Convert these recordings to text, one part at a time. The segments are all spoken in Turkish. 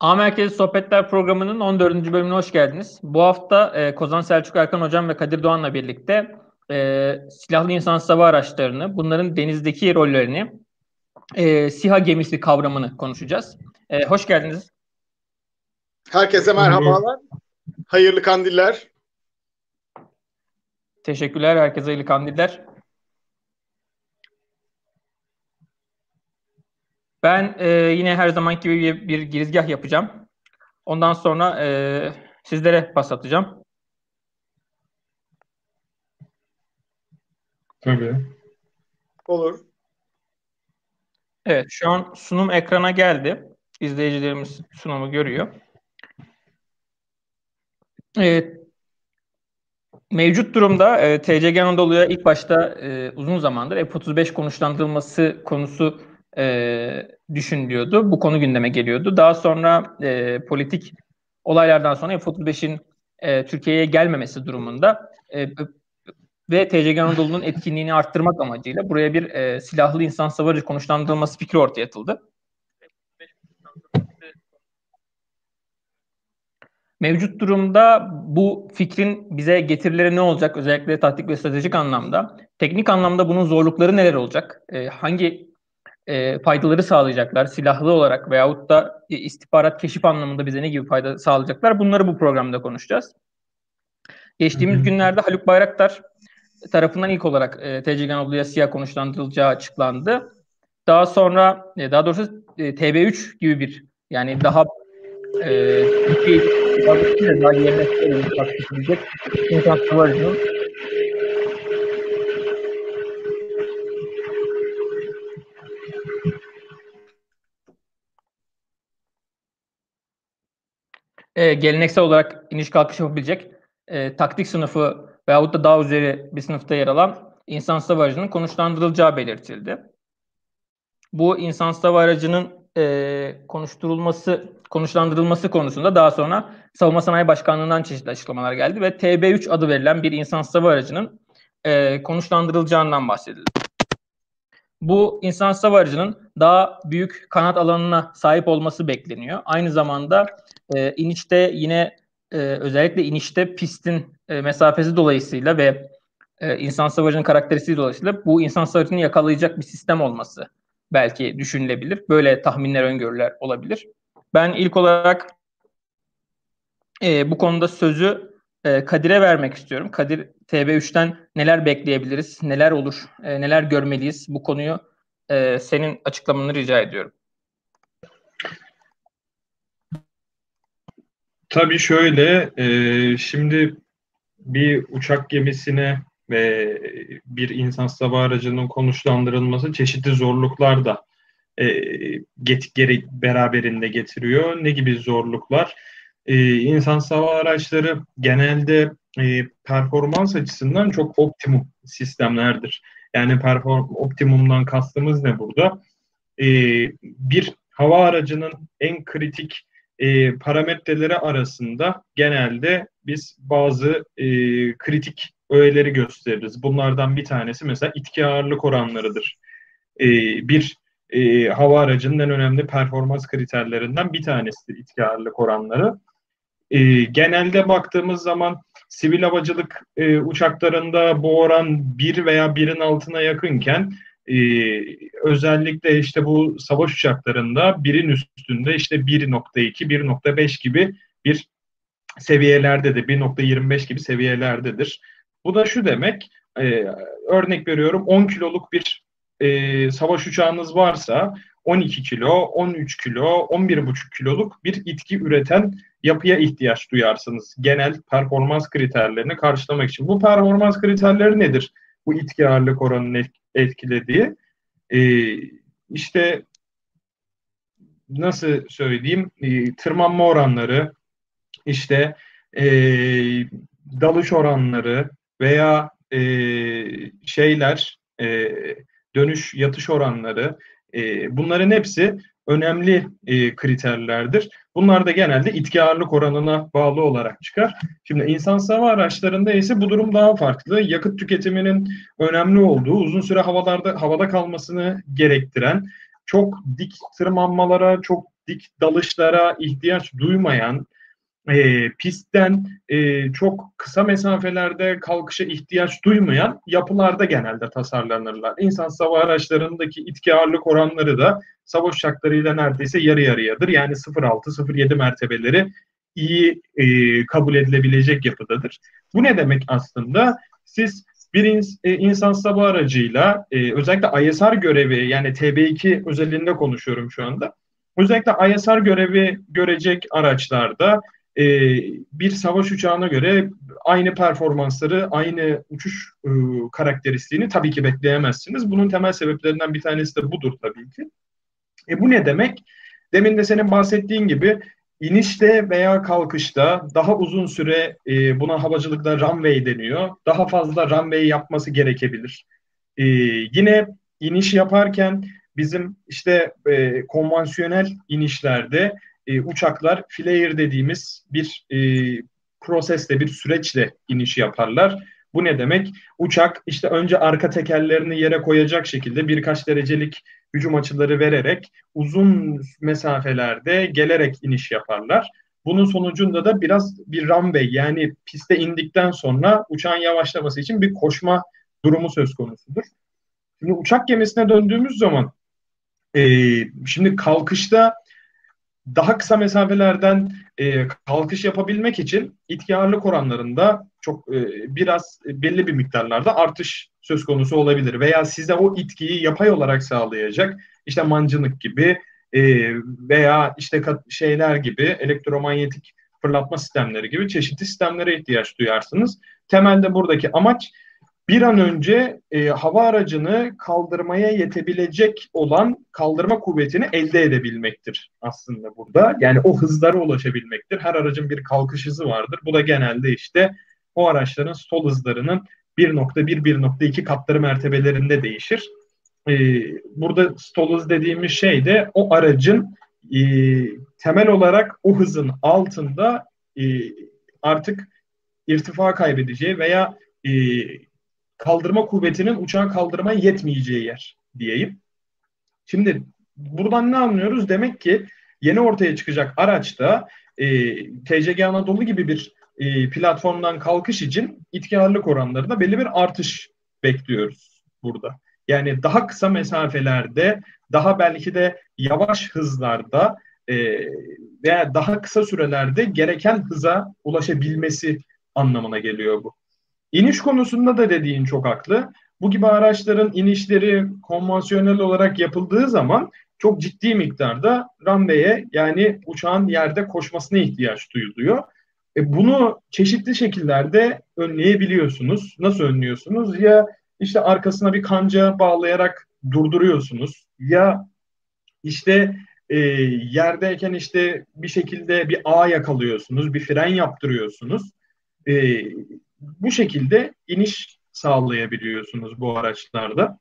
A Merkezi Sohbetler programının 14. bölümüne hoş geldiniz. Bu hafta e, Kozan Selçuk Erkan Hocam ve Kadir Doğan'la birlikte e, silahlı insan hava araçlarını, bunların denizdeki rollerini, e, SİHA gemisi kavramını konuşacağız. E, hoş geldiniz. Herkese merhabalar. Hayırlı kandiller. Teşekkürler. Herkese hayırlı kandiller. Ben e, yine her zaman gibi bir, bir girizgah yapacağım. Ondan sonra e, sizlere pas atacağım. Tabii. Olur. Evet, şu an sunum ekrana geldi. İzleyicilerimiz sunumu görüyor. Evet, mevcut durumda e, TCG Anadolu'ya ilk başta e, uzun zamandır F-35 konuşlandırılması konusu e, düşünülüyordu. Bu konu gündeme geliyordu. Daha sonra e, politik olaylardan sonra F-35'in e, Türkiye'ye gelmemesi durumunda e, ve TCG Anadolu'nun etkinliğini arttırmak amacıyla buraya bir e, silahlı insan savarı konuşlandırılması fikri ortaya atıldı. Mevcut durumda bu fikrin bize getirileri ne olacak? Özellikle taktik ve stratejik anlamda. Teknik anlamda bunun zorlukları neler olacak? E, hangi e, faydaları sağlayacaklar silahlı olarak veyahut da istihbarat keşif anlamında bize ne gibi fayda sağlayacaklar bunları bu programda konuşacağız. Geçtiğimiz günlerde Haluk Bayraktar tarafından ilk olarak e, TCG Anadolu'ya siyah konuşlandırılacağı açıklandı. Daha sonra e, daha doğrusu e, TB3 gibi bir yani daha e, daha yerine tartışılacak insan savaşının e, geleneksel olarak iniş kalkış yapabilecek e, taktik sınıfı veyahut da daha üzeri bir sınıfta yer alan insan hava aracının konuşlandırılacağı belirtildi. Bu insan hava aracının e, konuşturulması, konuşlandırılması konusunda daha sonra Savunma Sanayi Başkanlığı'ndan çeşitli açıklamalar geldi ve TB3 adı verilen bir insan hava aracının e, konuşlandırılacağından bahsedildi. Bu insan hava daha büyük kanat alanına sahip olması bekleniyor. Aynı zamanda e, inişte yine e, özellikle inişte pistin e, mesafesi dolayısıyla ve e, insan savaşının karakteristiği dolayısıyla bu insan savaşını yakalayacak bir sistem olması belki düşünülebilir. Böyle tahminler, öngörüler olabilir. Ben ilk olarak e, bu konuda sözü e, Kadir'e vermek istiyorum. Kadir TB3'ten neler bekleyebiliriz, neler olur, e, neler görmeliyiz bu konuyu e, senin açıklamanı rica ediyorum. Tabii şöyle, e, şimdi bir uçak gemisine ve bir insan hava aracının konuşlandırılması çeşitli zorluklar da e, get, gere, beraberinde getiriyor. Ne gibi zorluklar? E, insan hava araçları genelde e, performans açısından çok optimum sistemlerdir. Yani perform optimumdan kastımız ne burada? E, bir hava aracının en kritik e, parametreleri arasında genelde biz bazı e, kritik öğeleri gösteririz. Bunlardan bir tanesi mesela itki ağırlık oranlarıdır. E, bir e, hava aracının en önemli performans kriterlerinden bir tanesidir itki ağırlık oranları. E, genelde baktığımız zaman sivil havacılık e, uçaklarında bu oran 1 veya 1'in altına yakınken ee, özellikle işte bu savaş uçaklarında birin üstünde işte 1.2, 1.5 gibi bir seviyelerdedir. 1.25 gibi seviyelerdedir. Bu da şu demek, e, örnek veriyorum 10 kiloluk bir e, savaş uçağınız varsa 12 kilo, 13 kilo, 11,5 kiloluk bir itki üreten yapıya ihtiyaç duyarsınız. Genel performans kriterlerini karşılamak için. Bu performans kriterleri nedir? Bu itki ağırlık oranının etkilediği. E, işte nasıl söyleyeyim e, tırmanma oranları, işte e, dalış oranları veya e, şeyler e, dönüş yatış oranları e, bunların hepsi önemli e, kriterlerdir. Bunlar da genelde itki ağırlık oranına bağlı olarak çıkar. Şimdi insan hava araçlarında ise bu durum daha farklı. Yakıt tüketiminin önemli olduğu, uzun süre havalarda havada kalmasını gerektiren, çok dik tırmanmalara, çok dik dalışlara ihtiyaç duymayan, e, pistten e, çok kısa mesafelerde kalkışa ihtiyaç duymayan yapılarda genelde tasarlanırlar. İnsan sava araçlarındaki itki ağırlık oranları da savaş uçaklarıyla neredeyse yarı yarıyadır. Yani 0.6-0.7 mertebeleri iyi e, kabul edilebilecek yapıdadır. Bu ne demek aslında? Siz bir ins- e, insan hava aracıyla e, özellikle ISR görevi yani TB2 özelliğinde konuşuyorum şu anda. Özellikle ISR görevi görecek araçlarda e, bir savaş uçağına göre aynı performansları, aynı uçuş e, karakteristiğini tabii ki bekleyemezsiniz. Bunun temel sebeplerinden bir tanesi de budur tabii ki. E bu ne demek? Demin de senin bahsettiğin gibi inişte veya kalkışta daha uzun süre e, buna havacılıkta runway deniyor. Daha fazla runway yapması gerekebilir. E, yine iniş yaparken bizim işte e, konvansiyonel inişlerde e, uçaklar flare dediğimiz bir e, prosesle, bir süreçle iniş yaparlar. Bu ne demek? Uçak işte önce arka tekerlerini yere koyacak şekilde birkaç derecelik hücum açıları vererek uzun mesafelerde gelerek iniş yaparlar. Bunun sonucunda da biraz bir runway yani piste indikten sonra uçağın yavaşlaması için bir koşma durumu söz konusudur. Şimdi uçak gemisine döndüğümüz zaman e, şimdi kalkışta daha kısa mesafelerden e, kalkış yapabilmek için itki ağırlık oranlarında çok e, biraz belli bir miktarlarda artış söz konusu olabilir. Veya size o itkiyi yapay olarak sağlayacak işte mancınık gibi e, veya işte şeyler gibi elektromanyetik fırlatma sistemleri gibi çeşitli sistemlere ihtiyaç duyarsınız. Temelde buradaki amaç bir an önce e, hava aracını kaldırmaya yetebilecek olan kaldırma kuvvetini elde edebilmektir aslında burada. Yani o hızlara ulaşabilmektir. Her aracın bir kalkış hızı vardır. Bu da genelde işte o araçların stol hızlarının 1.1-1.2 katları mertebelerinde değişir. E, burada stol hız dediğimiz şey de o aracın e, temel olarak o hızın altında e, artık irtifa kaybedeceği veya e, kaldırma kuvvetinin uçağı kaldırmaya yetmeyeceği yer diyeyim. Şimdi buradan ne anlıyoruz? Demek ki yeni ortaya çıkacak araçta e, TCG Anadolu gibi bir e, platformdan kalkış için itki ağırlık oranlarında belli bir artış bekliyoruz burada. Yani daha kısa mesafelerde, daha belki de yavaş hızlarda e, veya daha kısa sürelerde gereken hıza ulaşabilmesi anlamına geliyor bu. İniş konusunda da dediğin çok haklı. Bu gibi araçların inişleri konvansiyonel olarak yapıldığı zaman çok ciddi miktarda runway'e yani uçağın yerde koşmasına ihtiyaç duyuluyor. E bunu çeşitli şekillerde önleyebiliyorsunuz. Nasıl önlüyorsunuz? Ya işte arkasına bir kanca bağlayarak durduruyorsunuz. Ya işte e, yerdeyken işte bir şekilde bir ağ yakalıyorsunuz, bir fren yaptırıyorsunuz. E, bu şekilde iniş sağlayabiliyorsunuz bu araçlarda.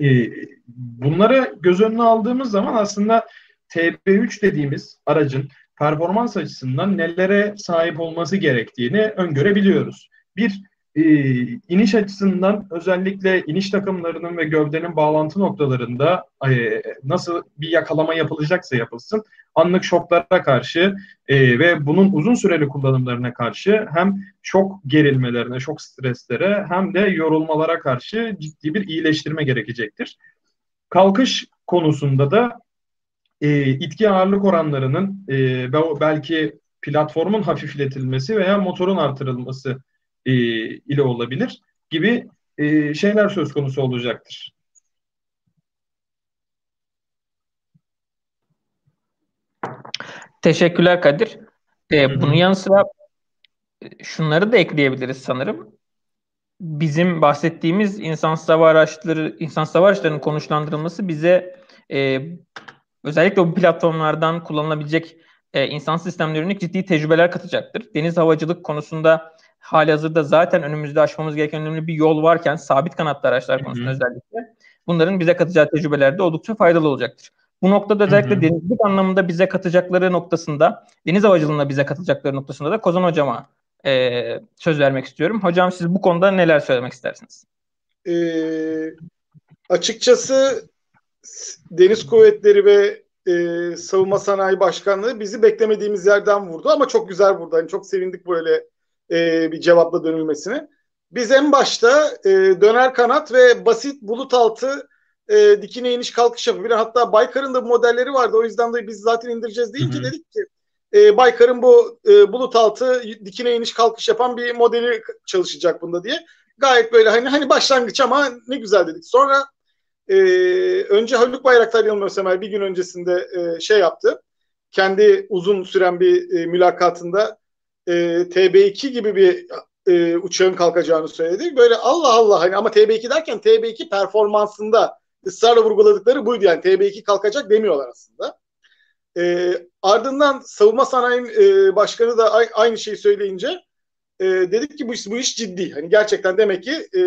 E, bunları göz önüne aldığımız zaman aslında TB3 dediğimiz aracın performans açısından nelere sahip olması gerektiğini öngörebiliyoruz. Bir, e, iniş açısından özellikle iniş takımlarının ve gövdenin bağlantı noktalarında e, nasıl bir yakalama yapılacaksa yapılsın anlık şoklara karşı e, ve bunun uzun süreli kullanımlarına karşı hem şok gerilmelerine, şok streslere hem de yorulmalara karşı ciddi bir iyileştirme gerekecektir. Kalkış konusunda da e, itki ağırlık oranlarının belki platformun hafifletilmesi veya motorun artırılması e, ile olabilir gibi e, şeyler söz konusu olacaktır. Teşekkürler Kadir. Ee, bunun yanı sıra e, şunları da ekleyebiliriz sanırım. Bizim bahsettiğimiz insan hava araçları, insan hava araçlarının konuşlandırılması bize e, özellikle bu platformlardan kullanılabilecek e, insan sistemlerine ciddi tecrübeler katacaktır. Deniz havacılık konusunda hali hazırda zaten önümüzde aşmamız gereken önemli bir yol varken sabit kanatlı araçlar konusunda Hı-hı. özellikle bunların bize katacağı tecrübeler de oldukça faydalı olacaktır. Bu noktada özellikle Hı-hı. denizcilik anlamında bize katacakları noktasında, deniz havacılığına bize katacakları noktasında da Kozan Hocam'a e, söz vermek istiyorum. Hocam siz bu konuda neler söylemek istersiniz? Ee, açıkçası Deniz Kuvvetleri ve e, Savunma Sanayi Başkanlığı bizi beklemediğimiz yerden vurdu ama çok güzel vurdu. Yani çok sevindik böyle e, bir cevapla dönülmesine. Biz en başta e, döner kanat ve basit bulut altı e, dikine iniş kalkış yapabilen hatta Baykar'ın da bu modelleri vardı. O yüzden de biz zaten indireceğiz deyince Hı-hı. dedik ki e, Baykar'ın bu e, bulut altı dikine iniş kalkış yapan bir modeli çalışacak bunda diye. Gayet böyle hani hani başlangıç ama ne güzel dedik. Sonra e, önce Haluk Bayraktar yanılmıyorsam bir gün öncesinde e, şey yaptı. Kendi uzun süren bir e, mülakatında e, TB2 gibi bir e, uçağın kalkacağını söyledi. Böyle Allah Allah hani ama TB2 derken TB2 performansında ısrarla vurguladıkları buydu yani TB2 kalkacak demiyorlar aslında. E, ardından savunma sanayi e, başkanı da aynı şeyi söyleyince e, dedik ki bu iş, bu iş ciddi. Hani gerçekten demek ki e,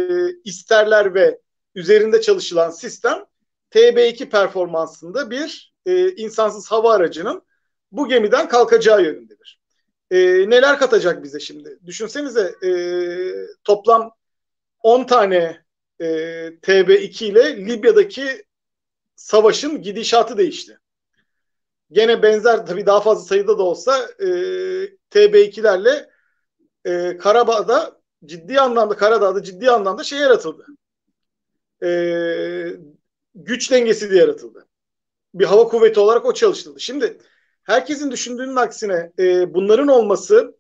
isterler ve üzerinde çalışılan sistem TB2 performansında bir e, insansız hava aracının bu gemiden kalkacağı yönündedir. E, neler katacak bize şimdi? Düşünsenize e, toplam 10 tane e, TB2 ile Libya'daki savaşın gidişatı değişti. Gene benzer tabii daha fazla sayıda da olsa e, TB2'lerle e, Karabağ'da ciddi anlamda Karadağ'da ciddi anlamda şey yaratıldı. E, güç dengesi de yaratıldı. Bir hava kuvveti olarak o çalıştırıldı. Şimdi herkesin düşündüğünün aksine e, bunların olması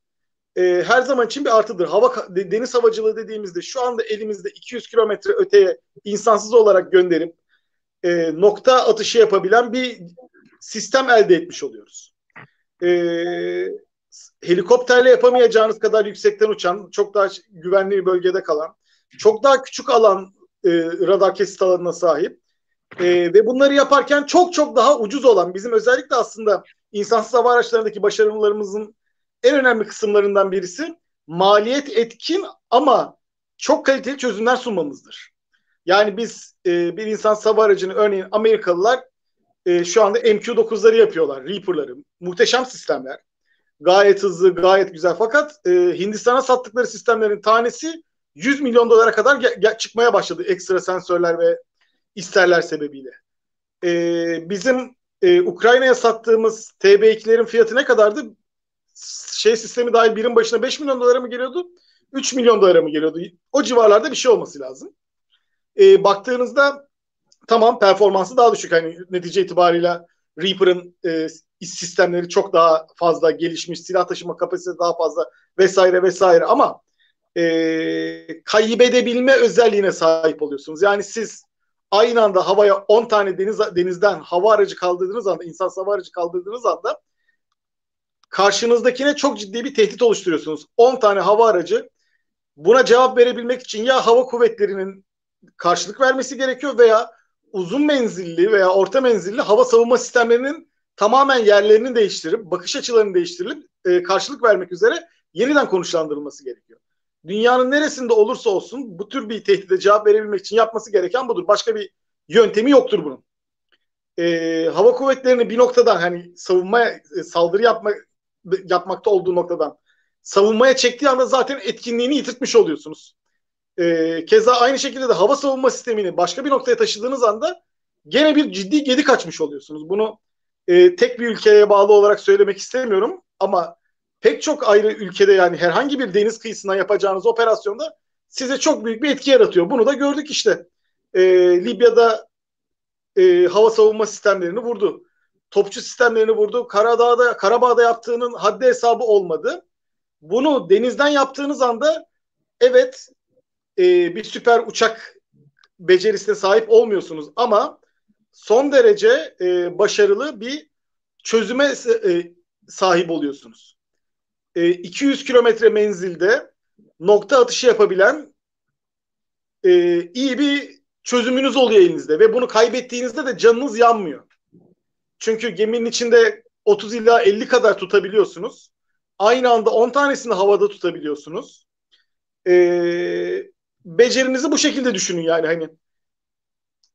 e, her zaman için bir artıdır. Hava deniz havacılığı dediğimizde şu anda elimizde 200 kilometre öteye insansız olarak gönderip e, nokta atışı yapabilen bir sistem elde etmiş oluyoruz. E, helikopterle yapamayacağınız kadar yüksekten uçan, çok daha güvenli bir bölgede kalan, çok daha küçük alan e, radar kesit alanına sahip e, ve bunları yaparken çok çok daha ucuz olan bizim özellikle aslında insansız hava araçlarındaki başarılarımızın en önemli kısımlarından birisi maliyet etkin ama çok kaliteli çözümler sunmamızdır. Yani biz e, bir insan hava aracını örneğin Amerikalılar e, şu anda MQ-9'ları yapıyorlar, Reaper'ları. Muhteşem sistemler. Gayet hızlı, gayet güzel. Fakat e, Hindistan'a sattıkları sistemlerin tanesi 100 milyon dolara kadar ge- çıkmaya başladı ekstra sensörler ve isterler sebebiyle. E, bizim e, Ukrayna'ya sattığımız TB2'lerin fiyatı ne kadardı? Şey sistemi dahil birim başına 5 milyon dolara mı geliyordu? 3 milyon dolara mı geliyordu? O civarlarda bir şey olması lazım. E, baktığınızda tamam performansı daha düşük. Hani netice itibariyle Reaper'ın e, sistemleri çok daha fazla gelişmiş, silah taşıma kapasitesi daha fazla vesaire vesaire ama e, kaybedebilme özelliğine sahip oluyorsunuz. Yani siz aynı anda havaya 10 tane deniz denizden hava aracı kaldırdığınız anda, insan hava aracı kaldırdığınız anda karşınızdakine çok ciddi bir tehdit oluşturuyorsunuz. 10 tane hava aracı buna cevap verebilmek için ya hava kuvvetlerinin karşılık vermesi gerekiyor veya uzun menzilli veya orta menzilli hava savunma sistemlerinin tamamen yerlerini değiştirip, bakış açılarını değiştirilip e, karşılık vermek üzere yeniden konuşlandırılması gerekiyor. Dünyanın neresinde olursa olsun bu tür bir tehdide cevap verebilmek için yapması gereken budur. Başka bir yöntemi yoktur bunun. E, hava kuvvetlerini bir noktadan hani savunmaya, e, saldırı yapma, yapmakta olduğu noktadan savunmaya çektiği anda zaten etkinliğini yitirtmiş oluyorsunuz. E, keza aynı şekilde de hava savunma sistemini başka bir noktaya taşıdığınız anda gene bir ciddi gedik açmış oluyorsunuz. Bunu e, tek bir ülkeye bağlı olarak söylemek istemiyorum ama pek çok ayrı ülkede yani herhangi bir deniz kıyısından yapacağınız operasyonda size çok büyük bir etki yaratıyor. Bunu da gördük işte. E, Libya'da e, hava savunma sistemlerini vurdu. Topçu sistemlerini vurdu. Karadağ'da, Karabağ'da yaptığının haddi hesabı olmadı. Bunu denizden yaptığınız anda evet e, bir süper uçak becerisine sahip olmuyorsunuz ama son derece e, başarılı bir çözüme e, sahip oluyorsunuz. E, 200 kilometre menzilde nokta atışı yapabilen e, iyi bir çözümünüz oluyor elinizde ve bunu kaybettiğinizde de canınız yanmıyor. Çünkü geminin içinde 30 ila 50 kadar tutabiliyorsunuz. Aynı anda 10 tanesini havada tutabiliyorsunuz. Ee, becerinizi bu şekilde düşünün yani hani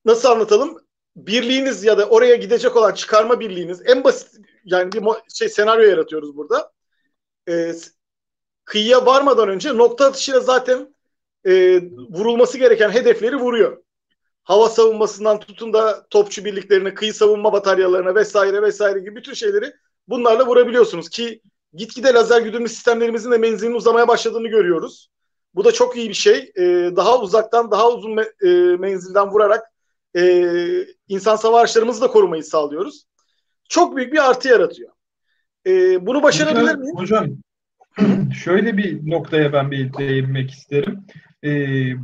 nasıl anlatalım? Birliğiniz ya da oraya gidecek olan çıkarma birliğiniz en basit yani bir şey senaryo yaratıyoruz burada. Ee, kıyıya varmadan önce nokta atışıyla zaten e, vurulması gereken hedefleri vuruyor. hava savunmasından tutun da topçu birliklerine, kıyı savunma bataryalarına vesaire vesaire gibi bütün şeyleri bunlarla vurabiliyorsunuz ki gitgide lazer güdümlü sistemlerimizin de menzilinin uzamaya başladığını görüyoruz. Bu da çok iyi bir şey. Ee, daha uzaktan, daha uzun me- e, menzilden vurarak e, insan savaş araçlarımızı da korumayı sağlıyoruz. Çok büyük bir artı yaratıyor. E, bunu başarabilir hocam, miyim? Hocam şöyle bir noktaya ben bir değinmek isterim. E,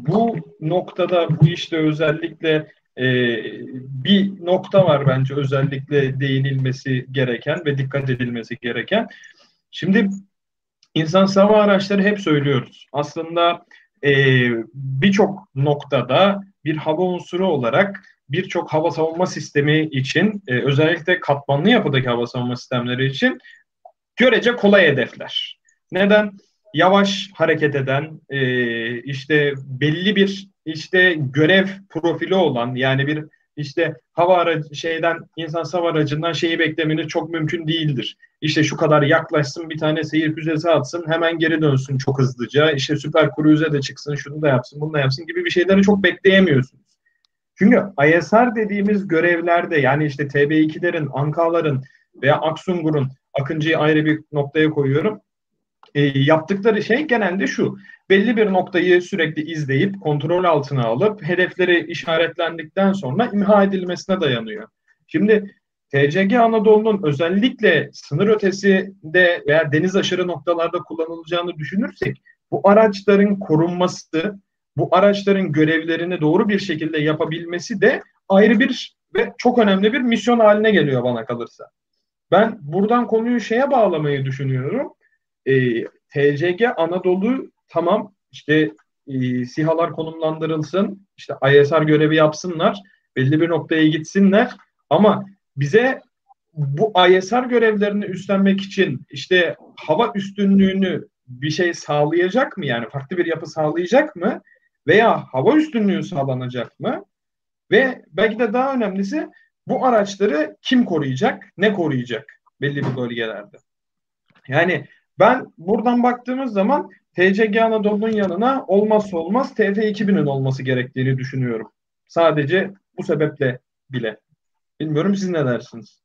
bu noktada bu işte özellikle e, bir nokta var bence özellikle değinilmesi gereken ve dikkat edilmesi gereken. Şimdi insan sava araçları hep söylüyoruz. Aslında e, birçok noktada bir hava unsuru olarak birçok hava savunma sistemi için e, özellikle katmanlı yapıdaki hava savunma sistemleri için görece kolay hedefler. Neden? Yavaş hareket eden, e, işte belli bir işte görev profili olan yani bir işte hava aracı şeyden insan hava aracından şeyi beklemeniz çok mümkün değildir. İşte şu kadar yaklaşsın bir tane seyir füzesi atsın hemen geri dönsün çok hızlıca. İşte süper cruise'e de çıksın şunu da yapsın bunu da yapsın gibi bir şeyleri çok bekleyemiyorsunuz. Çünkü ISR dediğimiz görevlerde yani işte TB2'lerin, Ankaların veya Aksungur'un Akıncı'yı ayrı bir noktaya koyuyorum. E, yaptıkları şey genelde şu. Belli bir noktayı sürekli izleyip kontrol altına alıp hedefleri işaretlendikten sonra imha edilmesine dayanıyor. Şimdi TCG Anadolu'nun özellikle sınır ötesinde veya deniz aşırı noktalarda kullanılacağını düşünürsek bu araçların korunması, bu araçların görevlerini doğru bir şekilde yapabilmesi de ayrı bir ve çok önemli bir misyon haline geliyor bana kalırsa. Ben buradan konuyu şeye bağlamayı düşünüyorum. E, TCG Anadolu tamam işte e, SİHA'lar konumlandırılsın, işte ISR görevi yapsınlar, belli bir noktaya gitsinler ama bize bu ISR görevlerini üstlenmek için işte hava üstünlüğünü bir şey sağlayacak mı? Yani farklı bir yapı sağlayacak mı? Veya hava üstünlüğü sağlanacak mı? Ve belki de daha önemlisi bu araçları kim koruyacak, ne koruyacak belli bir bölgelerde? Yani ben buradan baktığımız zaman TCG Anadolu'nun yanına olmazsa olmaz TF2000'in olması gerektiğini düşünüyorum. Sadece bu sebeple bile. Bilmiyorum siz ne dersiniz?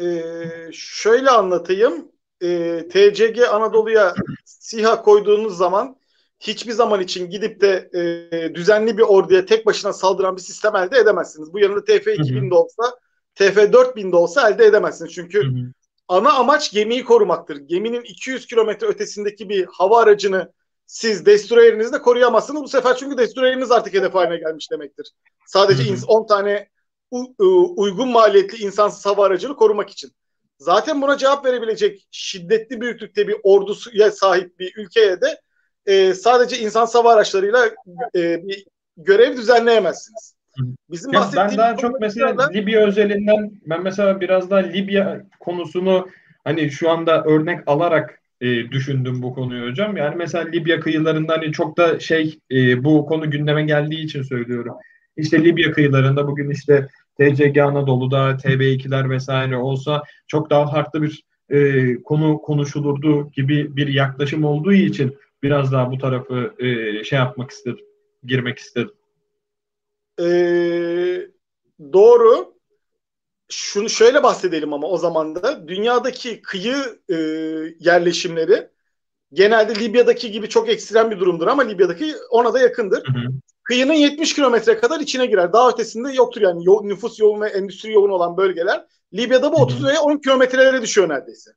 Ee, şöyle anlatayım. Ee, TCG Anadolu'ya SİHA koyduğunuz zaman hiçbir zaman için gidip de e, düzenli bir orduya tek başına saldıran bir sistem elde edemezsiniz. Bu yanında TF2000 de olsa, TF4000 de olsa elde edemezsiniz. Çünkü hı hı. ana amaç gemiyi korumaktır. Geminin 200 kilometre ötesindeki bir hava aracını siz destroyerinizle koruyamazsınız. Bu sefer çünkü destroyeriniz artık hedef haline gelmiş demektir. Sadece hı hı. 10 tane uygun maliyetli insansız hava aracını korumak için. Zaten buna cevap verebilecek şiddetli büyüklükte bir orduya sahip bir ülkeye de e, sadece insan hava araçlarıyla e, bir görev düzenleyemezsiniz. Bizim ya ben daha çok mesela da... Libya özelinden ben mesela biraz daha Libya konusunu hani şu anda örnek alarak e, düşündüm bu konuyu hocam. Yani mesela Libya kıyılarında hani çok da şey e, bu konu gündeme geldiği için söylüyorum. İşte Libya kıyılarında bugün işte TCG Anadolu'da TB2'ler vesaire olsa çok daha farklı bir e, konu konuşulurdu gibi bir yaklaşım olduğu için biraz daha bu tarafı e, şey yapmak istedim, girmek istedim. Ee, doğru. Şunu şöyle bahsedelim ama o zaman da dünyadaki kıyı e, yerleşimleri genelde Libya'daki gibi çok ekstrem bir durumdur ama Libya'daki ona da yakındır. Hı hı. Kıyının 70 kilometre kadar içine girer. Daha ötesinde yoktur yani yo- nüfus yoğun ve endüstri yoğun olan bölgeler. Libya'da bu 30 veya 10 kilometrelere düşüyor neredeyse.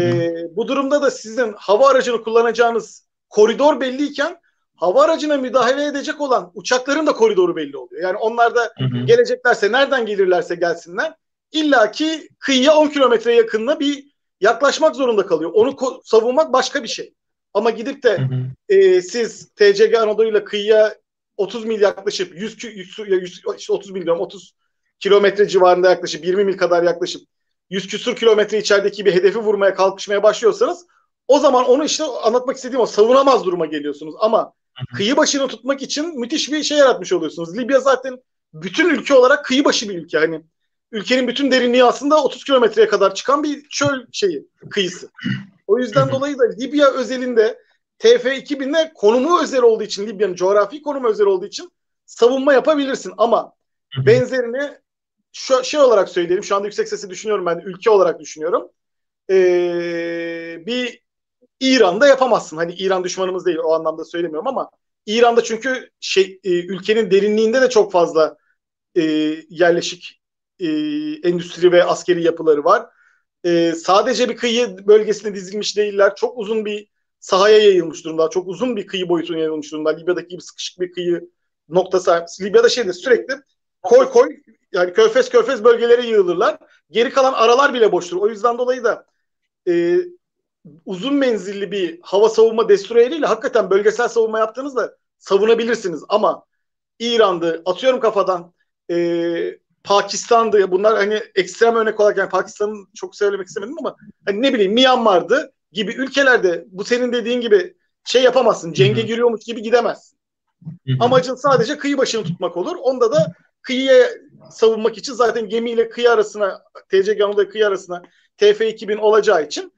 Ee, bu durumda da sizin hava aracını kullanacağınız koridor belliyken hava aracına müdahale edecek olan uçakların da koridoru belli oluyor. Yani onlar da hı hı. geleceklerse nereden gelirlerse gelsinler illaki kıyıya 10 kilometre yakınına bir yaklaşmak zorunda kalıyor. Onu savunmak başka bir şey. Ama gidip de hı hı. E, siz TCG Anadolu ile kıyıya 30 mil yaklaşıp 100, 100, 100 işte 30 milyon 30 kilometre civarında yaklaşıp 20 mil kadar yaklaşıp 100 küsur kilometre içerideki bir hedefi vurmaya kalkışmaya başlıyorsanız o zaman onu işte anlatmak istediğim o savunamaz duruma geliyorsunuz. Ama kıyı başını tutmak için müthiş bir şey yaratmış oluyorsunuz. Libya zaten bütün ülke olarak kıyı başı bir ülke. Hani ülkenin bütün derinliği aslında 30 kilometreye kadar çıkan bir çöl şeyi, kıyısı. O yüzden dolayı da Libya özelinde TF2000'de konumu özel olduğu için Libya'nın coğrafi konumu özel olduğu için savunma yapabilirsin ama benzerini şu şey olarak söyleyelim. Şu anda yüksek sesi düşünüyorum ben ülke olarak düşünüyorum. Ee, bir İran'da yapamazsın. Hani İran düşmanımız değil o anlamda söylemiyorum ama İran'da çünkü şey e, ülkenin derinliğinde de çok fazla e, yerleşik e, endüstri ve askeri yapıları var. E, sadece bir kıyı bölgesine dizilmiş değiller. Çok uzun bir sahaya yayılmış durumda. Çok uzun bir kıyı boyutuna yayılmış durumda. Libya'daki gibi sıkışık bir kıyı noktası. Libya'da şeyde sürekli koy koy yani körfez körfez bölgelere yığılırlar. Geri kalan aralar bile boştur. O yüzden dolayı da e, uzun menzilli bir hava savunma destroyeriyle hakikaten bölgesel savunma yaptığınızda savunabilirsiniz. Ama İran'dı atıyorum kafadan e, Pakistan'dı bunlar hani ekstrem örnek olarak yani Pakistan'ı çok söylemek istemedim ama hani ne bileyim Myanmar'dı gibi ülkelerde bu senin dediğin gibi şey yapamazsın. Cenge giriyormuş gibi gidemezsin. Amacın sadece kıyı başını tutmak olur. Onda da kıyıya savunmak için zaten gemiyle kıyı arasına TC Anadolu kıyı arasına TF2000 olacağı için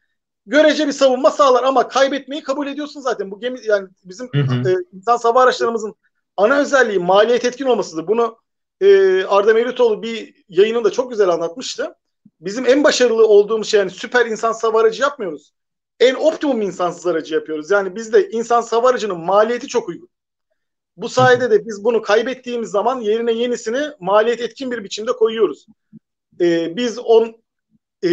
görece bir savunma sağlar ama kaybetmeyi kabul ediyorsun zaten. Bu gemi yani bizim hı hı. E, insan sava araçlarımızın ana özelliği maliyet etkin olmasıdır. Bunu e, Arda Mevlütoğlu bir yayınında çok güzel anlatmıştı. Bizim en başarılı olduğumuz şey yani süper insan sava aracı yapmıyoruz. En optimum insansız aracı yapıyoruz. Yani bizde insan sava aracının maliyeti çok uygun. Bu sayede de biz bunu kaybettiğimiz zaman yerine yenisini maliyet etkin bir biçimde koyuyoruz. Ee, biz on e,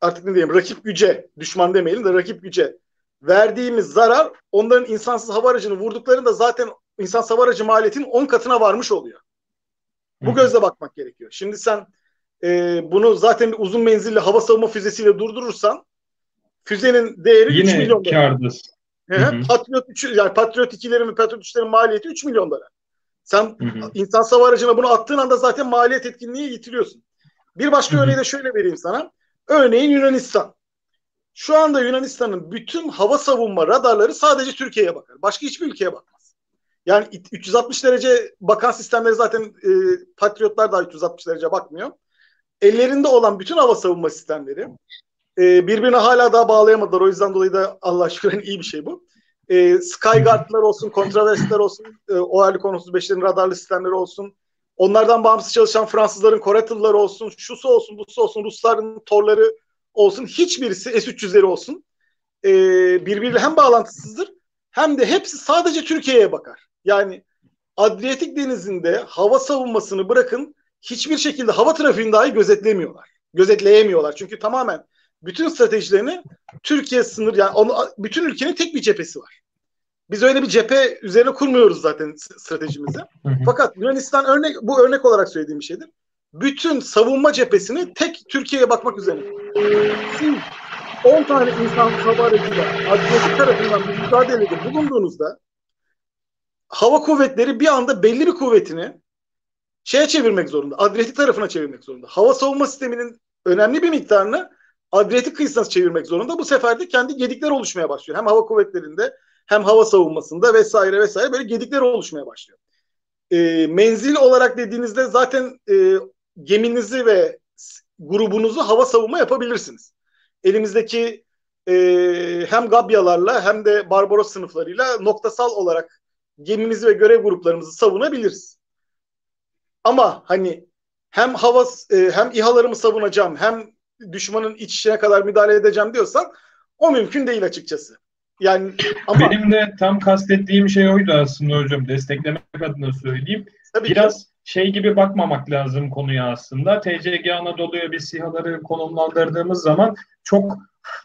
artık ne diyeyim rakip güce, düşman demeyelim de rakip güce verdiğimiz zarar onların insansız hava aracını vurduklarında zaten insan hava aracı maliyetinin 10 katına varmış oluyor. Bu gözle bakmak gerekiyor. Şimdi sen e, bunu zaten bir uzun menzilli hava savunma füzesiyle durdurursan füzenin değeri Yine 3 milyon dolar. Kârdasın. Patriot 3 yani Patriot 2'lerin ve Patriot 3'lerin maliyeti 3 milyon dolar. Sen hı hı. insan hava aracına bunu attığın anda zaten maliyet etkinliği yitiriyorsun. Bir başka hı hı. örneği de şöyle vereyim sana. Örneğin Yunanistan. Şu anda Yunanistan'ın bütün hava savunma radarları sadece Türkiye'ye bakar. Başka hiçbir ülkeye bakmaz. Yani 360 derece bakan sistemleri zaten e, Patriotlar da 360 derece bakmıyor. Ellerinde olan bütün hava savunma sistemleri e, birbirine hala daha bağlayamadılar. O yüzden dolayı da Allah aşkına iyi bir şey bu. E, Skyguard'lar olsun, kontraversiler olsun, e, ORL 35'lerin radarlı sistemleri olsun, onlardan bağımsız çalışan Fransızların Coratıl'ları olsun, şusu olsun, busu olsun, Rusların torları olsun, hiçbirisi S-300'leri olsun. E, birbiriyle hem bağlantısızdır hem de hepsi sadece Türkiye'ye bakar. Yani Adriyatik Denizi'nde hava savunmasını bırakın hiçbir şekilde hava trafiğini dahi gözetlemiyorlar. Gözetleyemiyorlar. Çünkü tamamen bütün stratejilerini Türkiye sınır yani onu, bütün ülkenin tek bir cephesi var. Biz öyle bir cephe üzerine kurmuyoruz zaten stratejimizi. Hı hı. Fakat Yunanistan örnek bu örnek olarak söylediğim bir şeydir. Bütün savunma cephesini tek Türkiye'ye bakmak üzere. Siz 10 tane insan aracıyla Adriyatik tarafından bir mücadelede bulunduğunuzda hava kuvvetleri bir anda belli bir kuvvetini şeye çevirmek zorunda. Adriyatik tarafına çevirmek zorunda. Hava savunma sisteminin önemli bir miktarını Adriyatik kıyısına çevirmek zorunda. Bu sefer de kendi gedikler oluşmaya başlıyor. Hem hava kuvvetlerinde hem hava savunmasında vesaire vesaire böyle gedikler oluşmaya başlıyor. E, menzil olarak dediğinizde zaten e, geminizi ve grubunuzu hava savunma yapabilirsiniz. Elimizdeki e, hem Gabyalarla hem de Barbaros sınıflarıyla noktasal olarak gemimizi ve görev gruplarımızı savunabiliriz. Ama hani hem hava e, hem İHA'larımı savunacağım hem düşmanın iç içine kadar müdahale edeceğim diyorsan o mümkün değil açıkçası. Yani ama benim de tam kastettiğim şey oydu aslında hocam. Desteklemek adına söyleyeyim. Tabii Biraz ki. şey gibi bakmamak lazım konuya aslında. TCG Anadolu'ya bir sihaları konumlandırdığımız zaman çok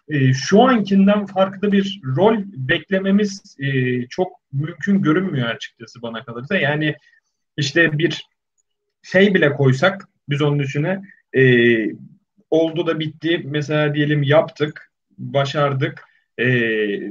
e, şu ankinden farklı bir rol beklememiz e, çok mümkün görünmüyor açıkçası bana kalırsa. Yani işte bir şey bile koysak biz onun içine e, oldu da bitti. Mesela diyelim yaptık, başardık, e,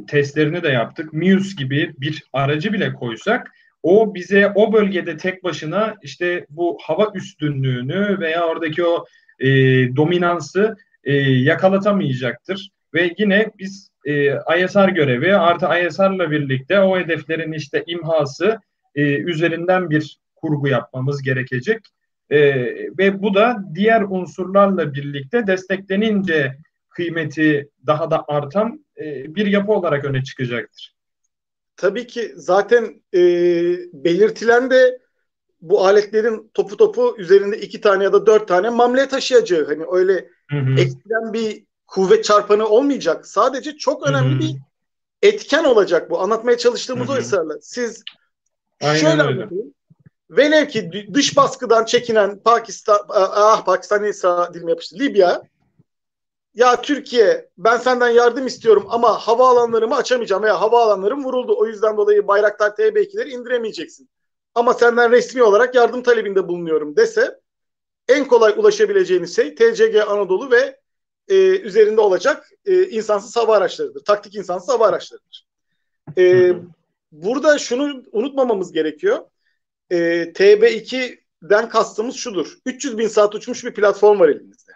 testlerini de yaptık. Muse gibi bir aracı bile koysak o bize o bölgede tek başına işte bu hava üstünlüğünü veya oradaki o e, dominansı e, yakalatamayacaktır. Ve yine biz e, ISR görevi artı ISR'la birlikte o hedeflerin işte imhası e, üzerinden bir kurgu yapmamız gerekecek. E, ve bu da diğer unsurlarla birlikte desteklenince kıymeti daha da artan e, bir yapı olarak öne çıkacaktır. Tabii ki zaten e, belirtilen de bu aletlerin topu topu üzerinde iki tane ya da dört tane mamle taşıyacağı. Hani öyle hı hı. bir kuvvet çarpanı olmayacak. Sadece çok önemli hı hı. bir etken olacak bu. Anlatmaya çalıştığımız hı hı. o ısrarla. Siz Aynen şöyle öyle. anlatayım. Velev ki dış baskıdan çekinen Pakistan, ah Pakistan neyse dilim yapıştı. Libya ya Türkiye ben senden yardım istiyorum ama havaalanlarımı açamayacağım veya havaalanlarım vuruldu. O yüzden dolayı Bayraktar TB2'leri indiremeyeceksin. Ama senden resmi olarak yardım talebinde bulunuyorum dese en kolay ulaşabileceğiniz şey TCG Anadolu ve e, üzerinde olacak e, insansız hava araçlarıdır. Taktik insansız hava araçlarıdır. E, burada şunu unutmamamız gerekiyor. E, TB2'den kastımız şudur. 300 bin saat uçmuş bir platform var elimizde.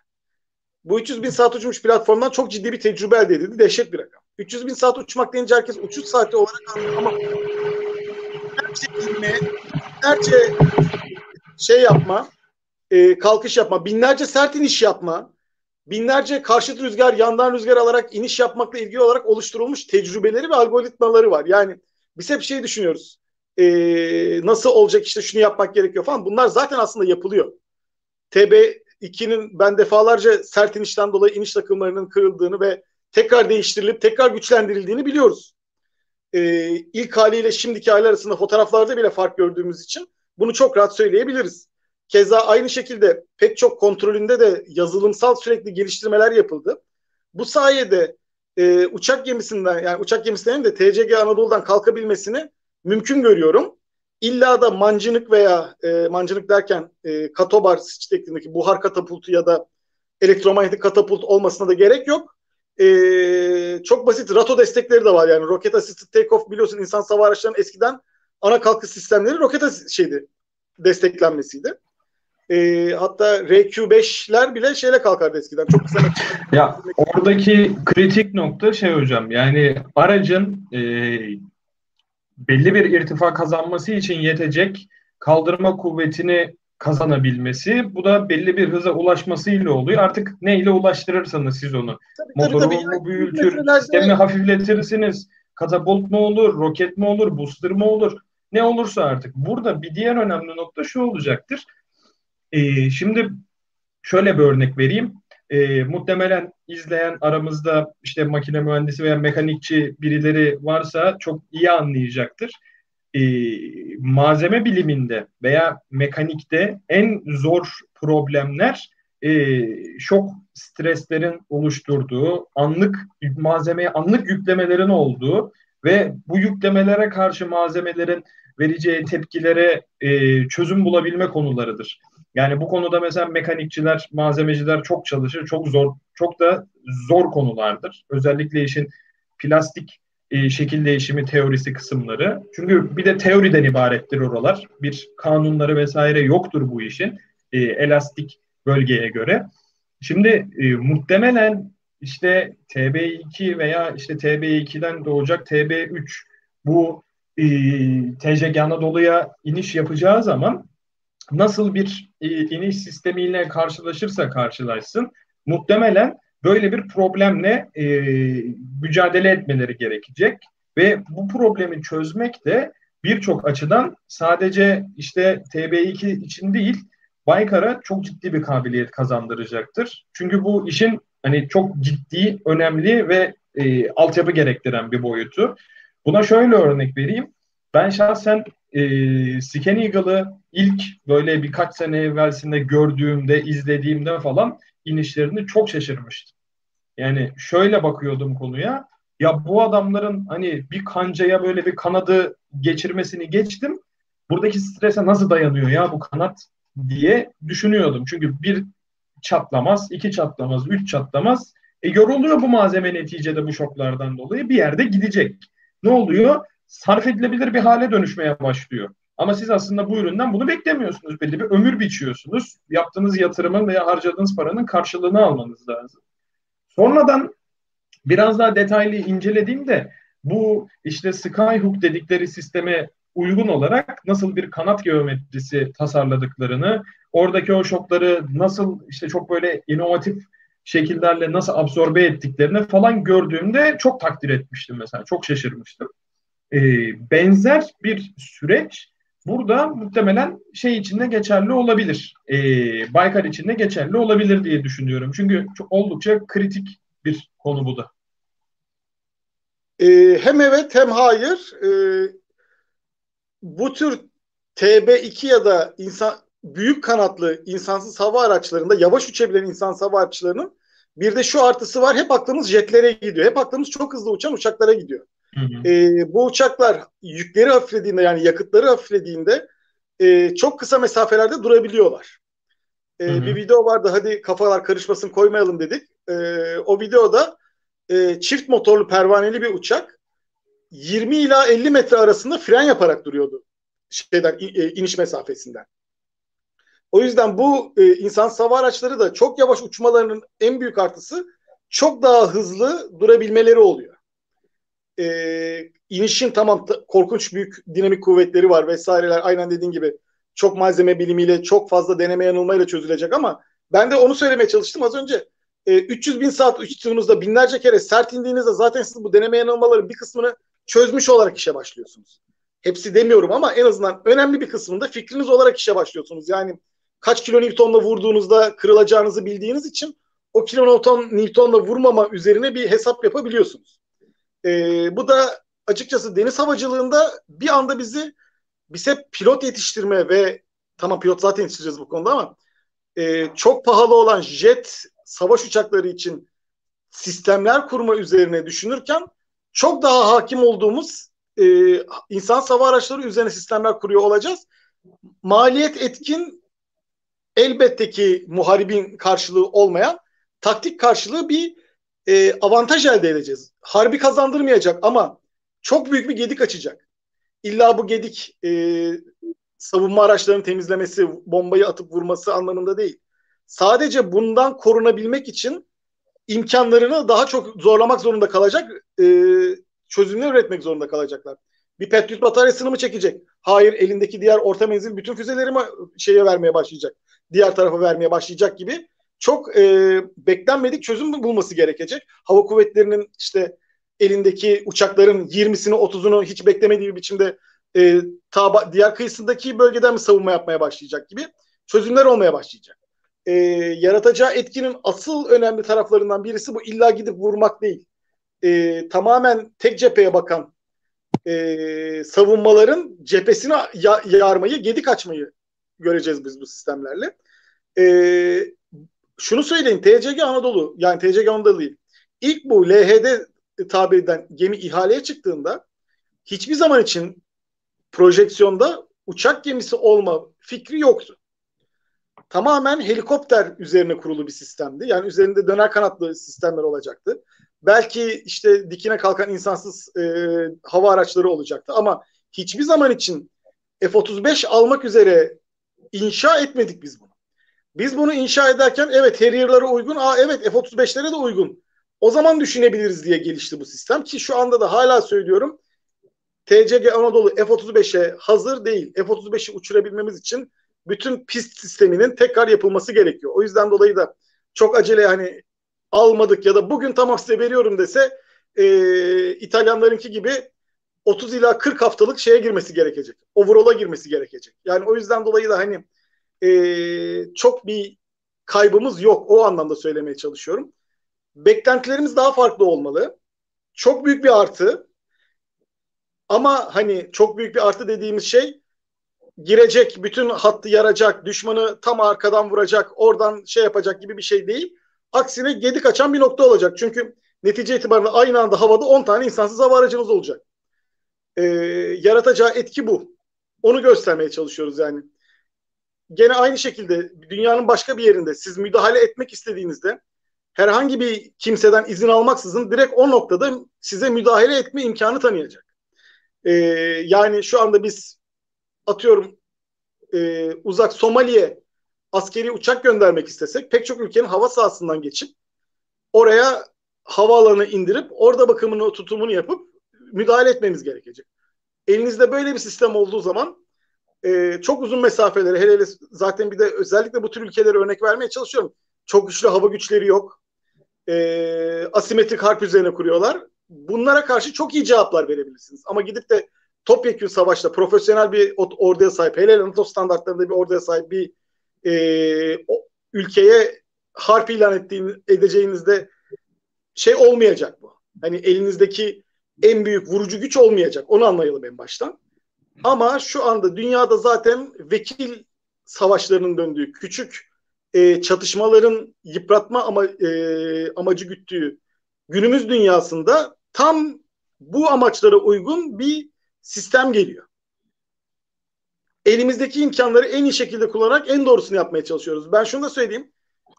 Bu 300 bin saat uçmuş platformdan çok ciddi bir tecrübe elde edildi. Dehşet bir rakam. 300 bin saat uçmak deyince herkes uçuş saati olarak anlıyor ama binlerce inme, binlerce şey yapma, e, kalkış yapma, binlerce sert iniş yapma, binlerce karşıt rüzgar, yandan rüzgar alarak iniş yapmakla ilgili olarak oluşturulmuş tecrübeleri ve algoritmaları var. Yani biz hep şey düşünüyoruz. E, nasıl olacak işte şunu yapmak gerekiyor falan. Bunlar zaten aslında yapılıyor. TB2'nin ben defalarca sert inişten dolayı iniş takımlarının kırıldığını ve tekrar değiştirilip tekrar güçlendirildiğini biliyoruz. Ee, ilk haliyle şimdiki hali arasında fotoğraflarda bile fark gördüğümüz için bunu çok rahat söyleyebiliriz. Keza aynı şekilde pek çok kontrolünde de yazılımsal sürekli geliştirmeler yapıldı. Bu sayede e, uçak gemisinden yani uçak gemisinin de TCG Anadolu'dan kalkabilmesini mümkün görüyorum. İlla da mancınık veya e, mancınık derken e, katobar şeklindeki buhar katapultu ya da elektromanyetik katapult olmasına da gerek yok. E, çok basit rato destekleri de var yani roket assisted takeoff biliyorsun insan hava araçlarının eskiden ana kalkış sistemleri roket şeydi desteklenmesiydi. E, hatta RQ5'ler bile şeyle kalkardı eskiden. Çok kısa. ya oradaki kritik nokta şey hocam yani aracın e, belli bir irtifa kazanması için yetecek kaldırma kuvvetini kazanabilmesi. Bu da belli bir hıza ulaşmasıyla oluyor. Artık ne ile ulaştırırsanız siz onu. Tabii, Motoru tabii, tabii. mu büyütür, sistemi hafifletirsiniz. Katapult mu olur, roket mi olur, booster mı olur? Ne olursa artık. Burada bir diğer önemli nokta şu olacaktır. Ee, şimdi şöyle bir örnek vereyim. Ee, muhtemelen izleyen aramızda işte makine mühendisi veya mekanikçi birileri varsa çok iyi anlayacaktır. Ee, malzeme biliminde veya mekanikte en zor problemler e, şok streslerin oluşturduğu, anlık malzemeye anlık yüklemelerin olduğu ve bu yüklemelere karşı malzemelerin vereceği tepkilere e, çözüm bulabilme konularıdır. Yani bu konuda mesela mekanikçiler, malzemeciler çok çalışır, çok zor, çok da zor konulardır. Özellikle işin plastik e, şekil değişimi teorisi kısımları. Çünkü bir de teoriden ibarettir oralar. Bir kanunları vesaire yoktur bu işin e, elastik bölgeye göre. Şimdi e, muhtemelen işte TB2 veya işte TB2'den doğacak TB3 bu e, TCG Anadolu'ya iniş yapacağı zaman nasıl bir e, iniş sistemiyle karşılaşırsa karşılaşsın muhtemelen böyle bir problemle e, mücadele etmeleri gerekecek ve bu problemi çözmek de birçok açıdan sadece işte TB2 için değil Baykar'a çok ciddi bir kabiliyet kazandıracaktır. Çünkü bu işin hani çok ciddi, önemli ve e, altyapı gerektiren bir boyutu. Buna şöyle örnek vereyim. Ben şahsen e, Scan Eagle'ı ilk böyle birkaç sene evvelsinde gördüğümde, izlediğimde falan inişlerini çok şaşırmıştım. Yani şöyle bakıyordum konuya. Ya bu adamların hani bir kancaya böyle bir kanadı geçirmesini geçtim. Buradaki strese nasıl dayanıyor ya bu kanat diye düşünüyordum. Çünkü bir çatlamaz, iki çatlamaz, üç çatlamaz. E yoruluyor bu malzeme neticede bu şoklardan dolayı bir yerde gidecek. Ne oluyor? Sarf edilebilir bir hale dönüşmeye başlıyor. Ama siz aslında bu üründen bunu beklemiyorsunuz. Belli bir ömür biçiyorsunuz. Yaptığınız yatırımın veya harcadığınız paranın karşılığını almanız lazım. Sonradan biraz daha detaylı incelediğimde bu işte Skyhook dedikleri sisteme uygun olarak nasıl bir kanat geometrisi tasarladıklarını, oradaki o şokları nasıl işte çok böyle inovatif şekillerle nasıl absorbe ettiklerini falan gördüğümde çok takdir etmiştim mesela. Çok şaşırmıştım. Ee, benzer bir süreç Burada muhtemelen şey içinde geçerli olabilir. E, Baykar içinde geçerli olabilir diye düşünüyorum. Çünkü çok oldukça kritik bir konu bu da. E, hem evet hem hayır. E, bu tür TB2 ya da insan büyük kanatlı insansız hava araçlarında yavaş uçabilen insansız hava araçlarının bir de şu artısı var. Hep aklımız jetlere gidiyor. Hep aklımız çok hızlı uçan uçaklara gidiyor. Hı hı. E, bu uçaklar yükleri hafiflediğinde yani yakıtları hafiflediğinde e, çok kısa mesafelerde durabiliyorlar. E, hı hı. Bir video vardı hadi kafalar karışmasın koymayalım dedik. E, o videoda e, çift motorlu pervaneli bir uçak 20 ila 50 metre arasında fren yaparak duruyordu şeyden e, iniş mesafesinden. O yüzden bu e, insan sava araçları da çok yavaş uçmalarının en büyük artısı çok daha hızlı durabilmeleri oluyor. E, inişin tamam korkunç büyük dinamik kuvvetleri var vesaireler aynen dediğin gibi çok malzeme bilimiyle çok fazla deneme yanılmayla çözülecek ama ben de onu söylemeye çalıştım az önce. E, 300 bin saat uçtuğunuzda binlerce kere sert indiğinizde zaten siz bu deneme yanılmaların bir kısmını çözmüş olarak işe başlıyorsunuz. Hepsi demiyorum ama en azından önemli bir kısmında fikriniz olarak işe başlıyorsunuz. Yani kaç kilo Newton'la vurduğunuzda kırılacağınızı bildiğiniz için o kilo Newton, Newton'la vurmama üzerine bir hesap yapabiliyorsunuz. Ee, bu da açıkçası deniz havacılığında bir anda bizi bize pilot yetiştirme ve tamam pilot zaten yetiştireceğiz bu konuda ama e, çok pahalı olan jet savaş uçakları için sistemler kurma üzerine düşünürken çok daha hakim olduğumuz e, insan sava araçları üzerine sistemler kuruyor olacağız. Maliyet etkin elbette ki muharibin karşılığı olmayan taktik karşılığı bir e, avantaj elde edeceğiz. Harbi kazandırmayacak ama çok büyük bir gedik açacak. İlla bu gedik e, savunma araçlarının temizlemesi, bombayı atıp vurması anlamında değil. Sadece bundan korunabilmek için imkanlarını daha çok zorlamak zorunda kalacak, e, çözümler üretmek zorunda kalacaklar. Bir Patriot bataryasını mı çekecek? Hayır, elindeki diğer orta menzil bütün füzeleri mi şeye vermeye başlayacak? Diğer tarafa vermeye başlayacak gibi çok e, beklenmedik çözüm bulması gerekecek. Hava kuvvetlerinin işte elindeki uçakların 20'sini 30'unu hiç beklemediği bir biçimde e, ta, diğer kıyısındaki bölgeden mi savunma yapmaya başlayacak gibi çözümler olmaya başlayacak. E, yaratacağı etkinin asıl önemli taraflarından birisi bu illa gidip vurmak değil. E, tamamen tek cepheye bakan e, savunmaların cephesine ya, yarmayı, gedik açmayı göreceğiz biz bu sistemlerle. E, şunu söyleyin TCG Anadolu yani TCG Anadolu'yu ilk bu LHD tabir eden gemi ihaleye çıktığında hiçbir zaman için projeksiyonda uçak gemisi olma fikri yoktu. Tamamen helikopter üzerine kurulu bir sistemdi. Yani üzerinde döner kanatlı sistemler olacaktı. Belki işte dikine kalkan insansız e, hava araçları olacaktı ama hiçbir zaman için F-35 almak üzere inşa etmedik biz bunu. Biz bunu inşa ederken evet Harrier'lara uygun, aa evet F-35'lere de uygun. O zaman düşünebiliriz diye gelişti bu sistem ki şu anda da hala söylüyorum TCG Anadolu F-35'e hazır değil. F-35'i uçurabilmemiz için bütün pist sisteminin tekrar yapılması gerekiyor. O yüzden dolayı da çok acele hani almadık ya da bugün tamam size veriyorum dese e, İtalyanlarınki gibi 30 ila 40 haftalık şeye girmesi gerekecek. Overall'a girmesi gerekecek. Yani o yüzden dolayı da hani e, çok bir kaybımız yok. O anlamda söylemeye çalışıyorum. Beklentilerimiz daha farklı olmalı. Çok büyük bir artı. Ama hani çok büyük bir artı dediğimiz şey girecek, bütün hattı yaracak, düşmanı tam arkadan vuracak, oradan şey yapacak gibi bir şey değil. Aksine gedik açan bir nokta olacak. Çünkü netice itibariyle aynı anda havada 10 tane insansız hava aracımız olacak. Ee, yaratacağı etki bu. Onu göstermeye çalışıyoruz yani. Gene aynı şekilde dünyanın başka bir yerinde siz müdahale etmek istediğinizde herhangi bir kimseden izin almaksızın direkt o noktada size müdahale etme imkanı tanıyacak. Ee, yani şu anda biz atıyorum e, uzak Somali'ye askeri uçak göndermek istesek pek çok ülkenin hava sahasından geçip oraya havaalanı indirip orada bakımını tutumunu yapıp müdahale etmemiz gerekecek. Elinizde böyle bir sistem olduğu zaman e, çok uzun mesafeleri hele hele zaten bir de özellikle bu tür ülkelere örnek vermeye çalışıyorum. Çok güçlü hava güçleri yok. E, asimetrik harp üzerine kuruyorlar. Bunlara karşı çok iyi cevaplar verebilirsiniz. Ama gidip de topyekün savaşta profesyonel bir orduya sahip, hele NATO standartlarında bir orduya sahip bir e, o, ülkeye harp ilan ettiğin, edeceğinizde şey olmayacak bu. Hani elinizdeki en büyük vurucu güç olmayacak. Onu anlayalım en baştan. Ama şu anda dünyada zaten vekil savaşlarının döndüğü, küçük e, çatışmaların yıpratma ama e, amacı güttüğü günümüz dünyasında tam bu amaçlara uygun bir sistem geliyor. Elimizdeki imkanları en iyi şekilde kullanarak en doğrusunu yapmaya çalışıyoruz. Ben şunu da söyleyeyim.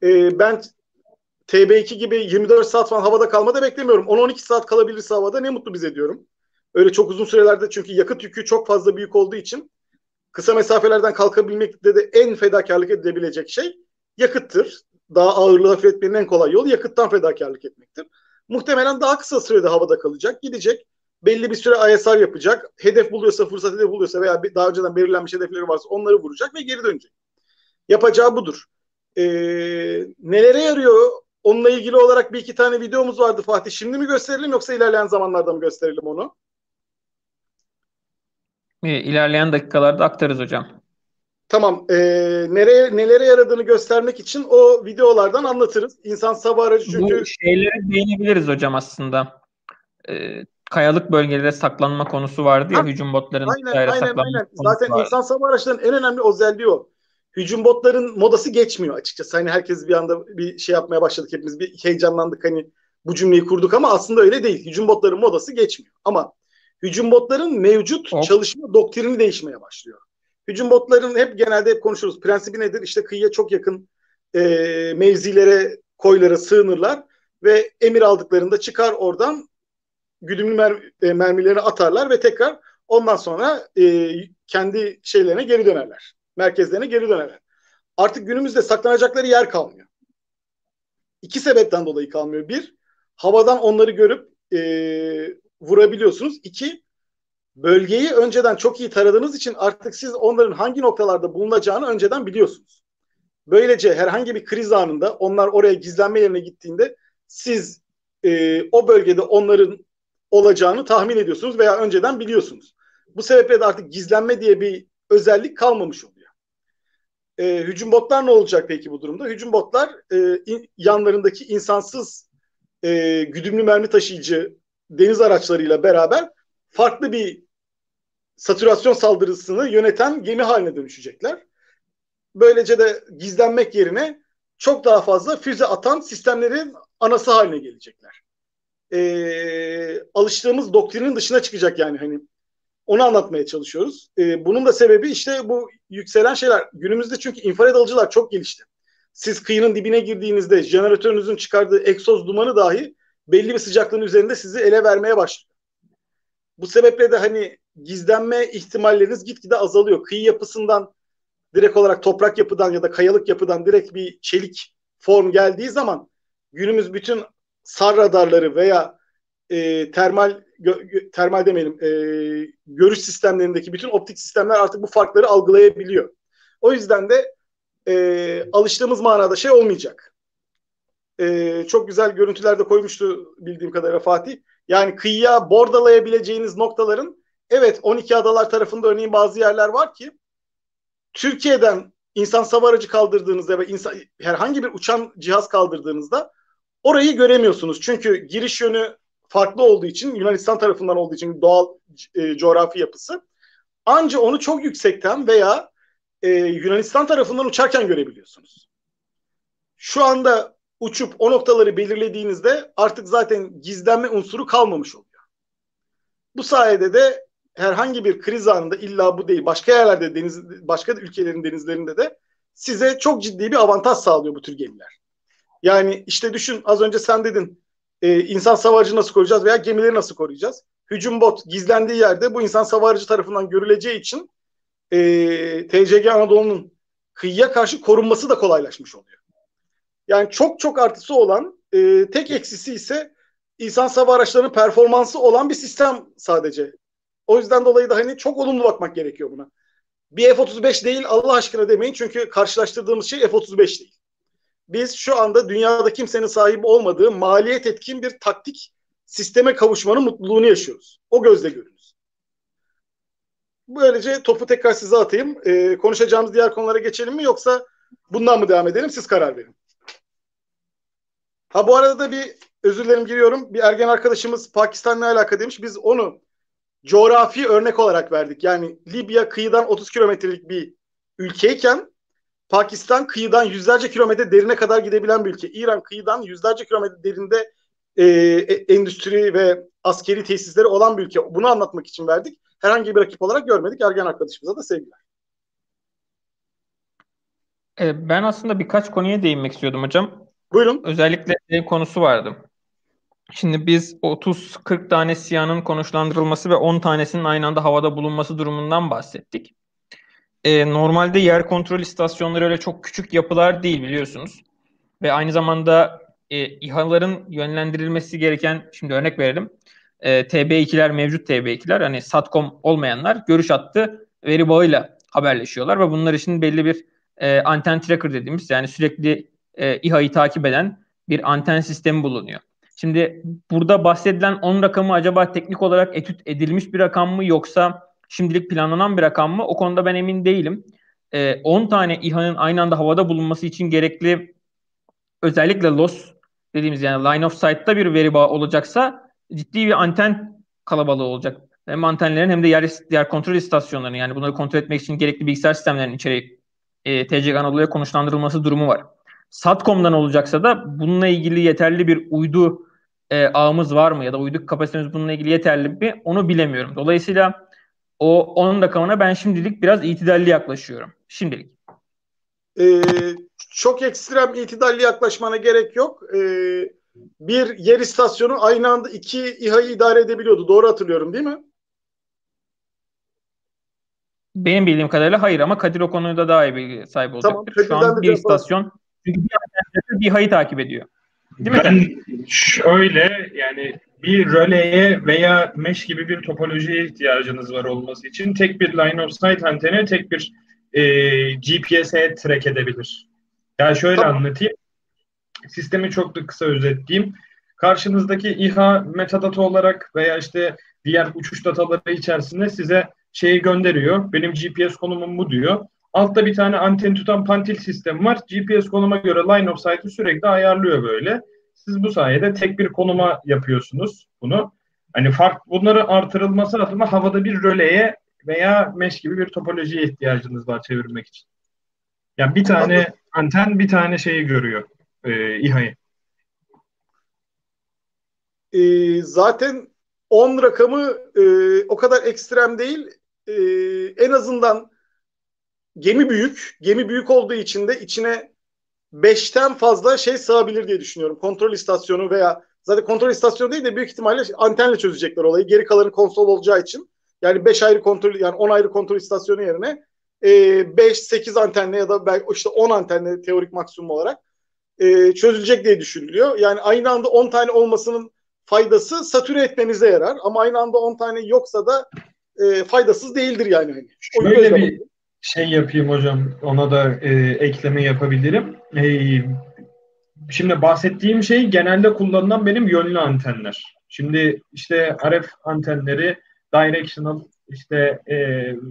E, ben TB2 gibi 24 saat falan havada kalmada beklemiyorum. 10-12 saat kalabilirse havada ne mutlu bize diyorum. Öyle çok uzun sürelerde çünkü yakıt yükü çok fazla büyük olduğu için kısa mesafelerden kalkabilmekte de en fedakarlık edilebilecek şey yakıttır. Daha ağırlığı hafifletmenin en kolay yolu yakıttan fedakarlık etmektir. Muhtemelen daha kısa sürede havada kalacak, gidecek. Belli bir süre ISR yapacak. Hedef buluyorsa, fırsat hedef buluyorsa veya daha önceden belirlenmiş hedefleri varsa onları vuracak ve geri dönecek. Yapacağı budur. Ee, nelere yarıyor? Onunla ilgili olarak bir iki tane videomuz vardı Fatih. Şimdi mi gösterelim yoksa ilerleyen zamanlarda mı gösterelim onu? İlerleyen dakikalarda aktarız hocam. Tamam. E, nereye nelere yaradığını göstermek için o videolardan anlatırız. İnsan sabah aracı çünkü... Bu şeylere değinebiliriz hocam aslında. E, kayalık bölgelere saklanma konusu vardı ya ha, hücum botlarının aynen, aynen, aynen. Zaten vardı. insan sabah araçlarının en önemli özelliği o. Hücum botların modası geçmiyor açıkçası. Hani herkes bir anda bir şey yapmaya başladık hepimiz bir heyecanlandık hani bu cümleyi kurduk ama aslında öyle değil. Hücum botların modası geçmiyor. Ama hücum botların mevcut Hop. çalışma doktrini değişmeye başlıyor. Hücum botların hep genelde hep konuşuruz. Prensibi nedir? İşte kıyıya çok yakın e, mevzilere, koylara sığınırlar ve emir aldıklarında çıkar oradan güdümlü mer e, mermilerini atarlar ve tekrar ondan sonra e, kendi şeylerine geri dönerler. Merkezlerine geri dönerler. Artık günümüzde saklanacakları yer kalmıyor. İki sebepten dolayı kalmıyor. Bir, havadan onları görüp e, vurabiliyorsunuz. İki, bölgeyi önceden çok iyi taradığınız için artık siz onların hangi noktalarda bulunacağını önceden biliyorsunuz. Böylece herhangi bir kriz anında onlar oraya gizlenme yerine gittiğinde siz e, o bölgede onların olacağını tahmin ediyorsunuz veya önceden biliyorsunuz. Bu sebeple de artık gizlenme diye bir özellik kalmamış oluyor. E, hücum botlar ne olacak peki bu durumda? Hücum botlar e, in, yanlarındaki insansız e, güdümlü mermi taşıyıcı deniz araçlarıyla beraber farklı bir satürasyon saldırısını yöneten gemi haline dönüşecekler. Böylece de gizlenmek yerine çok daha fazla füze atan sistemlerin anası haline gelecekler. Ee, alıştığımız doktrinin dışına çıkacak yani hani onu anlatmaya çalışıyoruz. Ee, bunun da sebebi işte bu yükselen şeyler. Günümüzde çünkü infrared alıcılar çok gelişti. Siz kıyının dibine girdiğinizde jeneratörünüzün çıkardığı egzoz dumanı dahi belli bir sıcaklığın üzerinde sizi ele vermeye başlıyor. Bu sebeple de hani gizlenme ihtimalleriniz gitgide azalıyor. Kıyı yapısından direkt olarak toprak yapıdan ya da kayalık yapıdan direkt bir çelik form geldiği zaman günümüz bütün sar radarları veya e, termal gö, termal demeyelim e, görüş sistemlerindeki bütün optik sistemler artık bu farkları algılayabiliyor. O yüzden de e, alıştığımız manada şey olmayacak. E, çok güzel görüntüler de koymuştu bildiğim kadarıyla Fatih. Yani kıyıya bordalayabileceğiniz noktaların evet 12 adalar tarafında örneğin bazı yerler var ki Türkiye'den insan sava aracı kaldırdığınızda ve insan, herhangi bir uçan cihaz kaldırdığınızda orayı göremiyorsunuz. Çünkü giriş yönü farklı olduğu için Yunanistan tarafından olduğu için doğal e, coğrafi yapısı anca onu çok yüksekten veya e, Yunanistan tarafından uçarken görebiliyorsunuz. Şu anda uçup o noktaları belirlediğinizde artık zaten gizlenme unsuru kalmamış oluyor. Bu sayede de herhangi bir kriz anında illa bu değil başka yerlerde deniz başka ülkelerin denizlerinde de size çok ciddi bir avantaj sağlıyor bu tür gemiler. Yani işte düşün az önce sen dedin e, insan savarcı nasıl koruyacağız veya gemileri nasıl koruyacağız? Hücum bot gizlendiği yerde bu insan savarcı tarafından görüleceği için e, TCG Anadolu'nun kıyıya karşı korunması da kolaylaşmış oluyor. Yani çok çok artısı olan e, tek eksisi ise insan sava araçlarının performansı olan bir sistem sadece. O yüzden dolayı da hani çok olumlu bakmak gerekiyor buna. Bir F-35 değil Allah aşkına demeyin çünkü karşılaştırdığımız şey F-35 değil. Biz şu anda dünyada kimsenin sahibi olmadığı maliyet etkin bir taktik sisteme kavuşmanın mutluluğunu yaşıyoruz. O gözle görünüz. böylece topu tekrar size atayım. E, konuşacağımız diğer konulara geçelim mi yoksa bundan mı devam edelim? Siz karar verin. Ha bu arada da bir özür dilerim giriyorum. Bir ergen arkadaşımız Pakistan'la alakalı demiş. Biz onu coğrafi örnek olarak verdik. Yani Libya kıyıdan 30 kilometrelik bir ülkeyken Pakistan kıyıdan yüzlerce kilometre derine kadar gidebilen bir ülke. İran kıyıdan yüzlerce kilometre derinde e, e, endüstri ve askeri tesisleri olan bir ülke. Bunu anlatmak için verdik. Herhangi bir rakip olarak görmedik. Ergen arkadaşımıza da sevgiler. E, ben aslında birkaç konuya değinmek istiyordum hocam. Buyurun. Özellikle şey konusu vardı. Şimdi biz 30-40 tane siyanın konuşlandırılması ve 10 tanesinin aynı anda havada bulunması durumundan bahsettik. Ee, normalde yer kontrol istasyonları öyle çok küçük yapılar değil biliyorsunuz. Ve aynı zamanda e, İHA'ların yönlendirilmesi gereken, şimdi örnek verelim. E, TB2'ler mevcut TB2'ler hani SATCOM olmayanlar görüş attı veri bağıyla haberleşiyorlar ve bunlar için belli bir e, anten tracker dediğimiz yani sürekli e, İHA'yı takip eden bir anten sistemi bulunuyor. Şimdi burada bahsedilen 10 rakamı acaba teknik olarak etüt edilmiş bir rakam mı yoksa şimdilik planlanan bir rakam mı? O konuda ben emin değilim. E, 10 tane İHA'nın aynı anda havada bulunması için gerekli özellikle loss dediğimiz yani line of sight'ta bir veri bağı olacaksa ciddi bir anten kalabalığı olacak. Hem antenlerin hem de yer, yer kontrol istasyonlarının yani bunları kontrol etmek için gerekli bilgisayar sistemlerinin içeri e, TCG Anadolu'ya konuşlandırılması durumu var. Satcom'dan olacaksa da bununla ilgili yeterli bir uydu e, ağımız var mı ya da uydu kapasitemiz bununla ilgili yeterli mi onu bilemiyorum. Dolayısıyla o onun rakamına ben şimdilik biraz itidalli yaklaşıyorum. Şimdilik. Ee, çok ekstrem itidalli yaklaşmana gerek yok. Ee, bir yer istasyonu aynı anda iki İHA'yı idare edebiliyordu. Doğru hatırlıyorum değil mi? Benim bildiğim kadarıyla hayır ama Kadir o konuda daha iyi bilgi sahibi olacaktır. Tamam, Şu an bir istasyon çünkü bir, bir İHA'yı takip ediyor. Değil ben mi? şöyle yani bir röleye veya mesh gibi bir topolojiye ihtiyacınız var olması için tek bir line of sight anteni tek bir e, GPS'e track edebilir. Yani şöyle tamam. anlatayım. Sistemi çok da kısa özetleyeyim. Karşınızdaki İHA metadata olarak veya işte diğer uçuş dataları içerisinde size şeyi gönderiyor. Benim GPS konumum bu diyor. Altta bir tane anten tutan pantil sistemi var. GPS konuma göre line of sight'ı sürekli ayarlıyor böyle. Siz bu sayede tek bir konuma yapıyorsunuz bunu. Hani fark bunları artırılması adına havada bir röleye veya mesh gibi bir topolojiye ihtiyacınız var çevirmek için. Yani bir tane anten bir tane şeyi görüyor e, İHA'yı. E, zaten 10 rakamı e, o kadar ekstrem değil. E, en azından gemi büyük. Gemi büyük olduğu için de içine 5'ten fazla şey sığabilir diye düşünüyorum. Kontrol istasyonu veya zaten kontrol istasyonu değil de büyük ihtimalle antenle çözecekler olayı. Geri kalanı konsol olacağı için. Yani 5 ayrı kontrol yani 10 ayrı kontrol istasyonu yerine 5-8 e, antenle ya da işte 10 antenle teorik maksimum olarak e, çözülecek diye düşünülüyor. Yani aynı anda 10 tane olmasının faydası satüre etmenize yarar. Ama aynı anda 10 tane yoksa da e, faydasız değildir yani. Hani. Şöyle bir şey yapayım hocam. Ona da e, ekleme yapabilirim. E, şimdi bahsettiğim şey genelde kullanılan benim yönlü antenler. Şimdi işte RF antenleri directional işte e,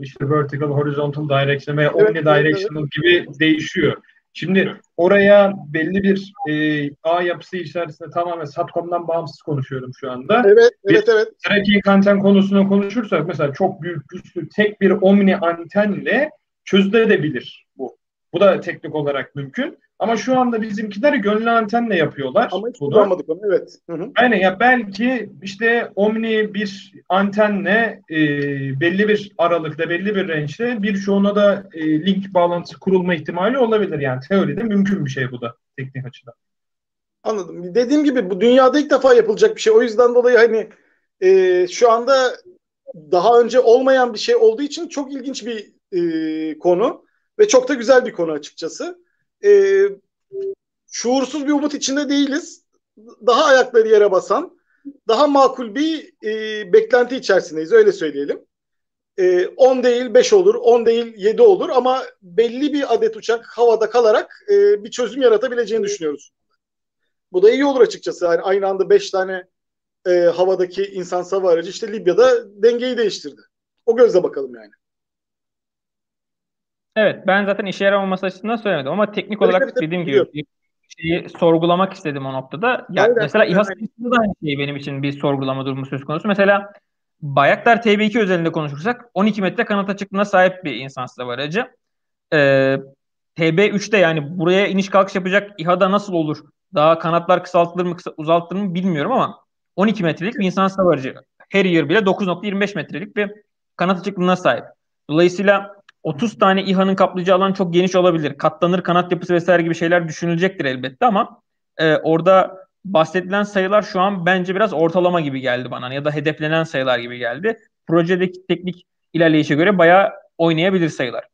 işte vertical, horizontal directional ve evet, omnidirectional evet. gibi değişiyor. Şimdi oraya belli bir e, ağ yapısı içerisinde tamamen Satcom'dan bağımsız konuşuyorum şu anda. Evet, evet, evet. Tracking anten konusuna konuşursak mesela çok büyük, güçlü tek bir omni antenle çözülebilir bu. Bu da teknik olarak mümkün. Ama şu anda bizimkiler gönüllü antenle yapıyorlar. Ama hiç kullanmadık onu evet. Hı hı. Aynen ya belki işte Omni bir antenle e, belli bir aralıkta belli bir range'de birçoğuna da e, link bağlantısı kurulma ihtimali olabilir. Yani teoride mümkün bir şey bu da teknik açıdan. Anladım. Dediğim gibi bu dünyada ilk defa yapılacak bir şey. O yüzden dolayı hani e, şu anda daha önce olmayan bir şey olduğu için çok ilginç bir e, konu ve çok da güzel bir konu açıkçası e, şuursuz bir umut içinde değiliz. Daha ayakları yere basan, daha makul bir e, beklenti içerisindeyiz öyle söyleyelim. E, 10 değil 5 olur, 10 değil 7 olur ama belli bir adet uçak havada kalarak e, bir çözüm yaratabileceğini düşünüyoruz. Bu da iyi olur açıkçası. Yani aynı anda 5 tane e, havadaki insan aracı işte Libya'da dengeyi değiştirdi. O gözle bakalım yani. Evet ben zaten işe yaramaması açısından söylemedim ama teknik olarak tabii, dediğim gibi şeyi sorgulamak istedim o noktada. Ya Aynen, mesela İHA sayısında da aynı şey benim için bir sorgulama durumu söz konusu. Mesela Bayaktar TB2 özelinde konuşursak 12 metre kanat açıklığına sahip bir insansız hava aracı. Ee, TB3'te yani buraya iniş kalkış yapacak İHA'da nasıl olur? Daha kanatlar kısaltılır mı kısa, uzaltılır mı bilmiyorum ama 12 metrelik bir insansız hava aracı. Harrier bile 9.25 metrelik bir kanat açıklığına sahip. Dolayısıyla 30 tane İHA'nın kaplayacağı alan çok geniş olabilir. Katlanır kanat yapısı vesaire gibi şeyler düşünülecektir elbette ama e, orada bahsedilen sayılar şu an bence biraz ortalama gibi geldi bana ya da hedeflenen sayılar gibi geldi. Projedeki teknik ilerleyişe göre bayağı oynayabilir sayılar.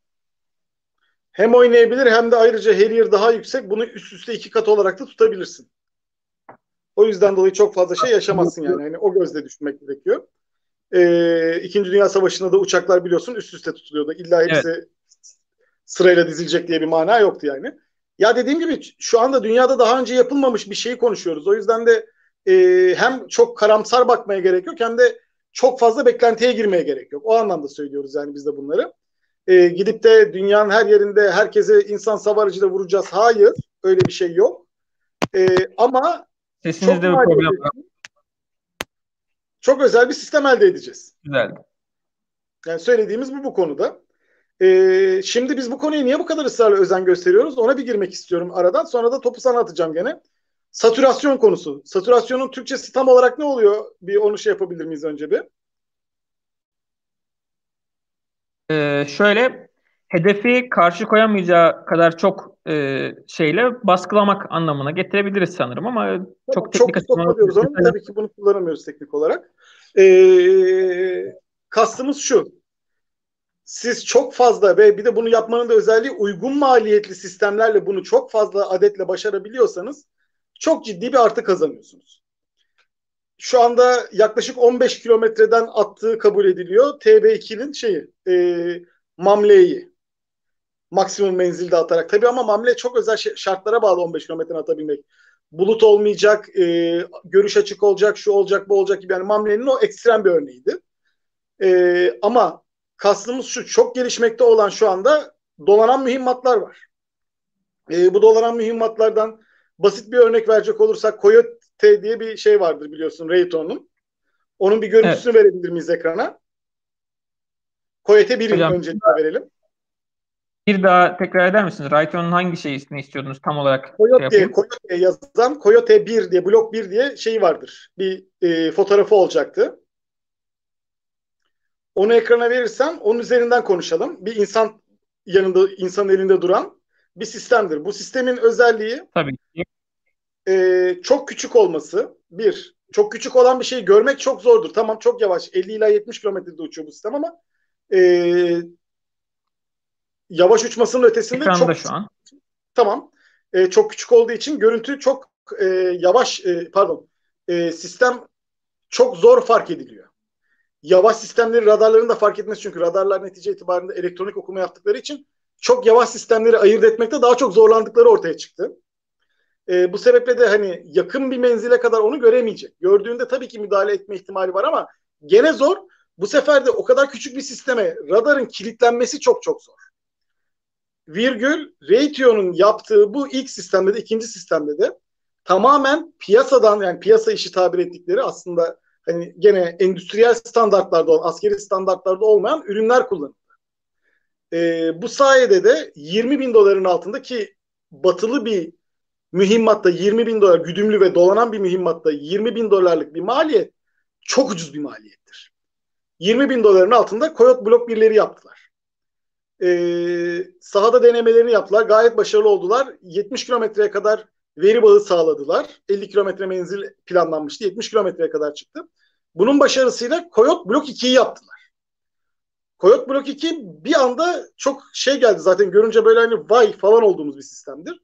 Hem oynayabilir hem de ayrıca Harrier daha yüksek. Bunu üst üste iki kat olarak da tutabilirsin. O yüzden dolayı çok fazla şey yaşamazsın yani. yani o gözle düşünmek gerekiyor. Ee, İkinci Dünya Savaşı'nda da uçaklar biliyorsun üst üste tutuluyordu. İlla hepsi evet. sırayla dizilecek diye bir mana yoktu yani. Ya dediğim gibi şu anda dünyada daha önce yapılmamış bir şeyi konuşuyoruz. O yüzden de e, hem çok karamsar bakmaya gerek yok hem de çok fazla beklentiye girmeye gerek yok. O anlamda söylüyoruz yani biz de bunları. E, gidip de dünyanın her yerinde herkese insan savarıcıyla vuracağız. Hayır. Öyle bir şey yok. E, ama Sesinizde bir problem var. Çok özel bir sistem elde edeceğiz. Güzel. Yani söylediğimiz bu bu konuda. Ee, şimdi biz bu konuya niye bu kadar ısrarla özen gösteriyoruz? Ona bir girmek istiyorum aradan. Sonra da topu sana atacağım gene. Satürasyon konusu. Satürasyonun Türkçesi tam olarak ne oluyor? Bir onu şey yapabilir miyiz önce bir? Ee, şöyle hedefi karşı koyamayacağı kadar çok e, şeyle baskılamak anlamına getirebiliriz sanırım ama tamam, çok teknik çok açıklama onu. Tabii ki bunu kullanamıyoruz teknik olarak. Ee, kastımız şu siz çok fazla ve bir de bunu yapmanın da özelliği uygun maliyetli sistemlerle bunu çok fazla adetle başarabiliyorsanız çok ciddi bir artı kazanıyorsunuz. Şu anda yaklaşık 15 kilometreden attığı kabul ediliyor. TB2'nin şeyi e, Mamle'yi maksimum menzilde atarak. Tabii ama Mamle çok özel şartlara bağlı 15 kilometre atabilmek. Bulut olmayacak, e, görüş açık olacak, şu olacak, bu olacak gibi. Yani Mamle'nin o ekstrem bir örneğiydi. E, ama kastımız şu çok gelişmekte olan şu anda dolanan mühimmatlar var. E, bu dolanan mühimmatlardan basit bir örnek verecek olursak Coyote diye bir şey vardır biliyorsun Raytheon'un. Onun bir görüntüsünü evet. verebilir miyiz ekrana? Coyote 1'in öncelikle verelim. Bir daha tekrar eder misiniz? Raytheon'un hangi şeyini istiyordunuz tam olarak? Coyote, şey Coyote yazan Coyote 1 diye blok 1 diye şey vardır. Bir e, fotoğrafı olacaktı. Onu ekrana verirsen onun üzerinden konuşalım. Bir insan yanında, insan elinde duran bir sistemdir. Bu sistemin özelliği Tabii E, çok küçük olması. Bir, çok küçük olan bir şeyi görmek çok zordur. Tamam çok yavaş. 50 ila 70 kilometrede uçuyor bu sistem ama e, yavaş uçmasının ötesinde Ekranda çok şu an. Tamam. E, çok küçük olduğu için görüntü çok e, yavaş e, pardon. E, sistem çok zor fark ediliyor yavaş sistemleri radarların da fark etmesi çünkü radarlar netice itibarında elektronik okuma yaptıkları için çok yavaş sistemleri ayırt etmekte daha çok zorlandıkları ortaya çıktı. E, bu sebeple de hani yakın bir menzile kadar onu göremeyecek. Gördüğünde tabii ki müdahale etme ihtimali var ama gene zor. Bu sefer de o kadar küçük bir sisteme radarın kilitlenmesi çok çok zor. Virgül Raytheon'un yaptığı bu ilk sistemde de ikinci sistemde de tamamen piyasadan yani piyasa işi tabir ettikleri aslında hani gene endüstriyel standartlarda olan, askeri standartlarda olmayan ürünler kullanıldı. E, bu sayede de 20 bin doların altındaki batılı bir mühimmatta 20 bin dolar güdümlü ve dolanan bir mühimmatta 20 bin dolarlık bir maliyet çok ucuz bir maliyettir. 20 bin doların altında Coyote blok birleri yaptılar. Ee, sahada denemelerini yaptılar. Gayet başarılı oldular. 70 kilometreye kadar veri bağı sağladılar. 50 kilometre menzil planlanmıştı. 70 kilometreye kadar çıktı. Bunun başarısıyla Coyote Blok 2'yi yaptılar. Coyote Blok 2 bir anda çok şey geldi zaten görünce böyle hani vay falan olduğumuz bir sistemdir.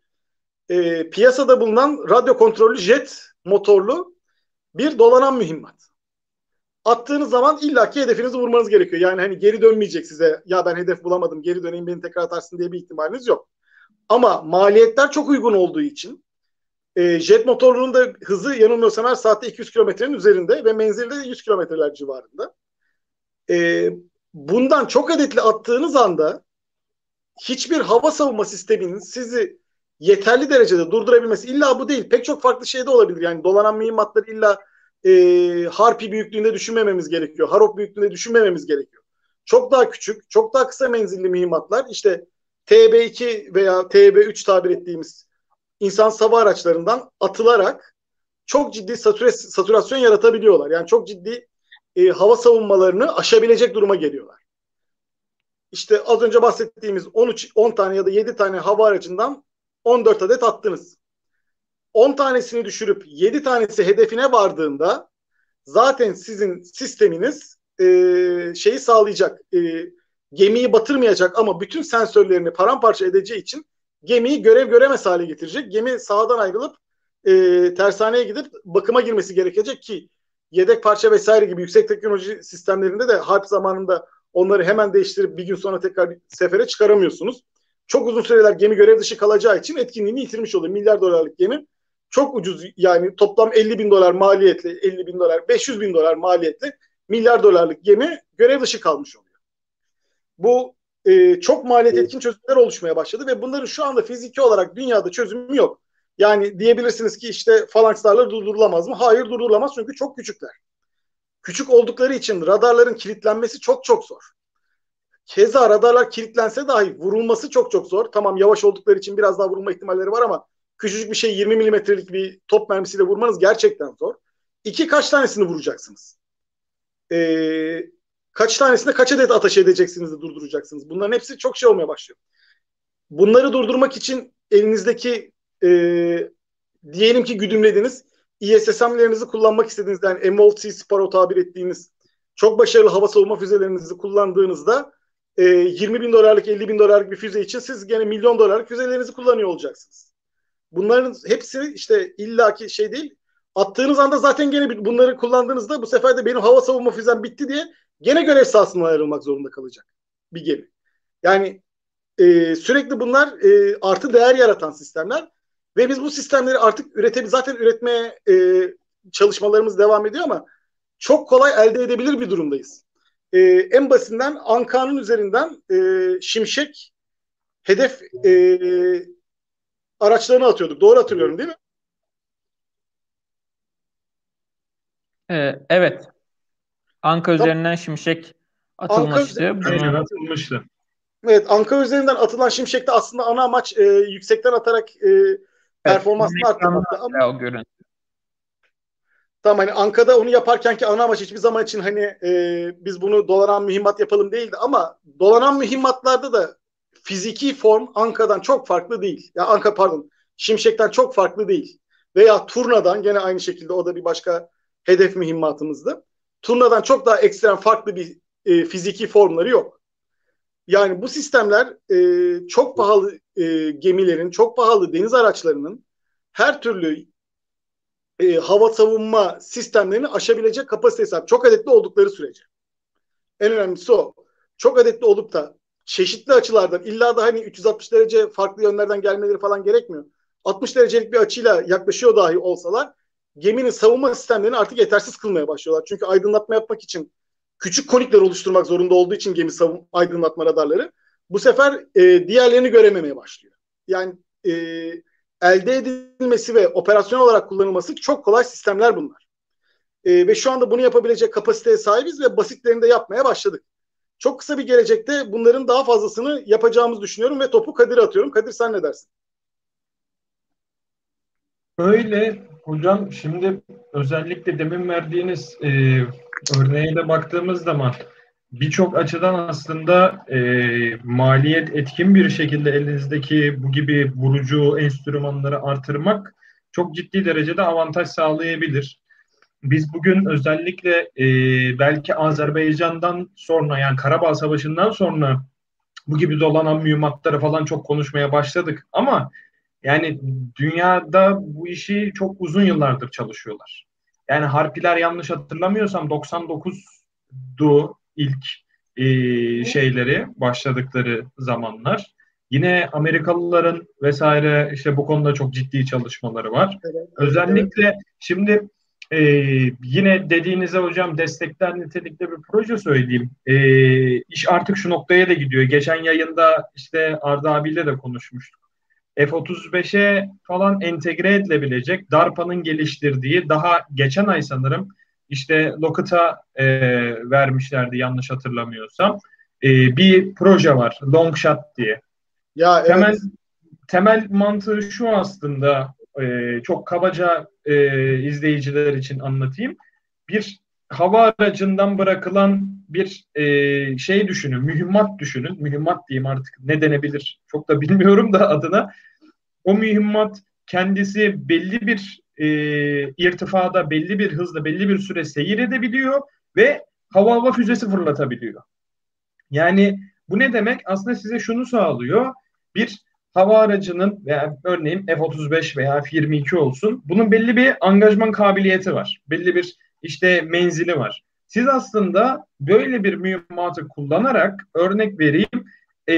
E, piyasada bulunan radyo kontrollü jet motorlu bir dolanan mühimmat. Attığınız zaman illaki hedefinizi vurmanız gerekiyor. Yani hani geri dönmeyecek size ya ben hedef bulamadım geri döneyim beni tekrar atarsın diye bir ihtimaliniz yok. Ama maliyetler çok uygun olduğu için e, jet motorunun da hızı yanılmıyorsam her saatte 200 kilometrenin üzerinde ve menzili de 100 kilometreler civarında. E, bundan çok adetli attığınız anda hiçbir hava savunma sisteminin sizi yeterli derecede durdurabilmesi illa bu değil. Pek çok farklı şey de olabilir. Yani dolanan mühimmatları illa e, Harpi büyüklüğünde düşünmememiz gerekiyor. Harop büyüklüğünde düşünmememiz gerekiyor. Çok daha küçük, çok daha kısa menzilli mühimmatlar işte TB2 veya TB3 tabir ettiğimiz insan sava araçlarından atılarak çok ciddi satürasyon yaratabiliyorlar. Yani çok ciddi e, hava savunmalarını aşabilecek duruma geliyorlar. İşte az önce bahsettiğimiz 13 10 tane ya da 7 tane hava aracından 14 adet attınız. 10 tanesini düşürüp 7 tanesi hedefine vardığında zaten sizin sisteminiz e, şeyi sağlayacak. E, gemiyi batırmayacak ama bütün sensörlerini paramparça edeceği için gemiyi görev göremez hale getirecek. Gemi sağdan ayrılıp e, tersaneye gidip bakıma girmesi gerekecek ki yedek parça vesaire gibi yüksek teknoloji sistemlerinde de harp zamanında onları hemen değiştirip bir gün sonra tekrar sefere çıkaramıyorsunuz. Çok uzun süreler gemi görev dışı kalacağı için etkinliğini yitirmiş oluyor. Milyar dolarlık gemi çok ucuz yani toplam 50 bin dolar maliyetli 50 bin dolar 500 bin dolar maliyetli milyar dolarlık gemi görev dışı kalmış oluyor. Bu e, çok maliyet etkin çözümler oluşmaya başladı ve bunların şu anda fiziki olarak dünyada çözümü yok. Yani diyebilirsiniz ki işte falankslarla durdurulamaz mı? Hayır durdurulamaz çünkü çok küçükler. Küçük oldukları için radarların kilitlenmesi çok çok zor. Keza radarlar kilitlense dahi vurulması çok çok zor. Tamam yavaş oldukları için biraz daha vurulma ihtimalleri var ama küçücük bir şey 20 milimetrelik bir top mermisiyle vurmanız gerçekten zor. İki kaç tanesini vuracaksınız? Ee, kaç tanesinde kaç adet ateş edeceksiniz de durduracaksınız? Bunların hepsi çok şey olmaya başlıyor. Bunları durdurmak için elinizdeki e, diyelim ki güdümlediniz. ISSM'lerinizi kullanmak istediğiniz yani MOLT Sparrow tabir ettiğiniz çok başarılı hava savunma füzelerinizi kullandığınızda e, 20 bin dolarlık 50 bin dolarlık bir füze için siz gene milyon dolarlık füzelerinizi kullanıyor olacaksınız. Bunların hepsi işte illaki şey değil. Attığınız anda zaten gene bunları kullandığınızda bu sefer de benim hava savunma füzem bitti diye gene görev sahasından ayrılmak zorunda kalacak bir gemi. Yani e, sürekli bunlar e, artı değer yaratan sistemler ve biz bu sistemleri artık üretebil zaten üretmeye e, çalışmalarımız devam ediyor ama çok kolay elde edebilir bir durumdayız. E, en basitinden Anka'nın üzerinden e, Şimşek hedef e, araçlarını atıyorduk. Doğru hatırlıyorum değil mi? Ee, evet. Anka tamam. üzerinden Şimşek atılmıştı. Anka, atılmıştı. Evet Anka üzerinden atılan Şimşek'te aslında ana amaç e, yüksekten atarak e, performansını evet, arttırmakta. Ama, o görüntü. Tamam hani Anka'da onu yaparken ki ana amaç hiçbir zaman için hani e, biz bunu dolanan mühimmat yapalım değildi ama dolanan mühimmatlarda da fiziki form Anka'dan çok farklı değil. Ya Anka pardon Şimşek'ten çok farklı değil. Veya Turna'dan gene aynı şekilde o da bir başka hedef mühimmatımızdı. Turna'dan çok daha ekstrem farklı bir e, fiziki formları yok. Yani bu sistemler e, çok pahalı e, gemilerin, çok pahalı deniz araçlarının her türlü e, hava savunma sistemlerini aşabilecek kapasiteye sahip. Çok adetli oldukları sürece. En önemlisi o. Çok adetli olup da çeşitli açılardan illa da hani 360 derece farklı yönlerden gelmeleri falan gerekmiyor. 60 derecelik bir açıyla yaklaşıyor dahi olsalar geminin savunma sistemlerini artık yetersiz kılmaya başlıyorlar. Çünkü aydınlatma yapmak için küçük konikler oluşturmak zorunda olduğu için gemi savun aydınlatma radarları bu sefer e, diğerlerini görememeye başlıyor. Yani e, elde edilmesi ve operasyon olarak kullanılması çok kolay sistemler bunlar. E, ve şu anda bunu yapabilecek kapasiteye sahibiz ve basitlerini de yapmaya başladık. Çok kısa bir gelecekte bunların daha fazlasını yapacağımızı düşünüyorum ve topu Kadir'e atıyorum. Kadir sen ne dersin? Öyle hocam şimdi özellikle demin verdiğiniz e, örneğe de baktığımız zaman birçok açıdan aslında e, maliyet etkin bir şekilde elinizdeki bu gibi vurucu enstrümanları artırmak çok ciddi derecede avantaj sağlayabilir. Biz bugün özellikle e, belki Azerbaycan'dan sonra yani Karabağ Savaşı'ndan sonra bu gibi dolanan mühimmatları falan çok konuşmaya başladık. Ama yani dünyada bu işi çok uzun yıllardır çalışıyorlar. Yani Harpiler yanlış hatırlamıyorsam 99'du ilk e, şeyleri başladıkları zamanlar. Yine Amerikalıların vesaire işte bu konuda çok ciddi çalışmaları var. Evet, Özellikle evet. şimdi e, yine dediğinize hocam destekler nitelikte bir proje söyleyeyim. E, iş artık şu noktaya da gidiyor. Geçen yayında işte Arda abiyle de konuşmuştuk. F-35'e falan entegre edilebilecek DARPA'nın geliştirdiği daha geçen ay sanırım işte Lockheed'a e, vermişlerdi yanlış hatırlamıyorsam. E, bir proje var Longshot diye. Ya evet. Temel temel mantığı şu aslında e, çok kabaca e, izleyiciler için anlatayım. Bir hava aracından bırakılan bir e, şey düşünün, mühimmat düşünün. Mühimmat diyeyim artık ne denebilir çok da bilmiyorum da adına. O mühimmat kendisi belli bir e, irtifada, belli bir hızla, belli bir süre seyir edebiliyor ve hava hava füzesi fırlatabiliyor. Yani bu ne demek? Aslında size şunu sağlıyor. Bir hava aracının veya örneğin F-35 veya F-22 olsun bunun belli bir angajman kabiliyeti var. Belli bir işte menzili var. Siz aslında böyle bir mühimmatı kullanarak örnek vereyim e,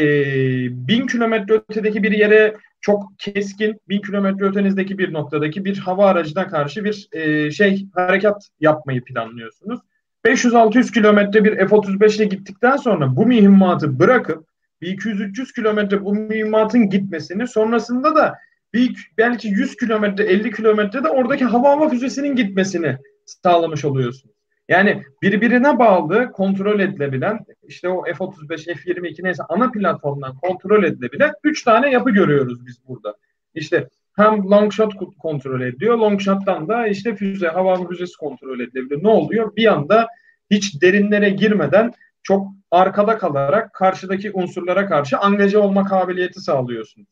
bin kilometre ötedeki bir yere çok keskin bin kilometre ötenizdeki bir noktadaki bir hava aracına karşı bir e, şey harekat yapmayı planlıyorsunuz. 500-600 kilometre bir F-35 ile gittikten sonra bu mühimmatı bırakıp bir 200-300 kilometre bu mühimmatın gitmesini sonrasında da bir belki 100 kilometre 50 kilometre de oradaki hava hava füzesinin gitmesini sağlamış oluyorsunuz. Yani birbirine bağlı kontrol edilebilen işte o F-35, F-22 neyse ana platformdan kontrol edilebilen 3 tane yapı görüyoruz biz burada. İşte hem long shot kontrol ediyor, long shot'tan da işte füze, hava füzesi kontrol edilebiliyor. Ne oluyor? Bir anda hiç derinlere girmeden çok arkada kalarak karşıdaki unsurlara karşı angaje olma kabiliyeti sağlıyorsunuz.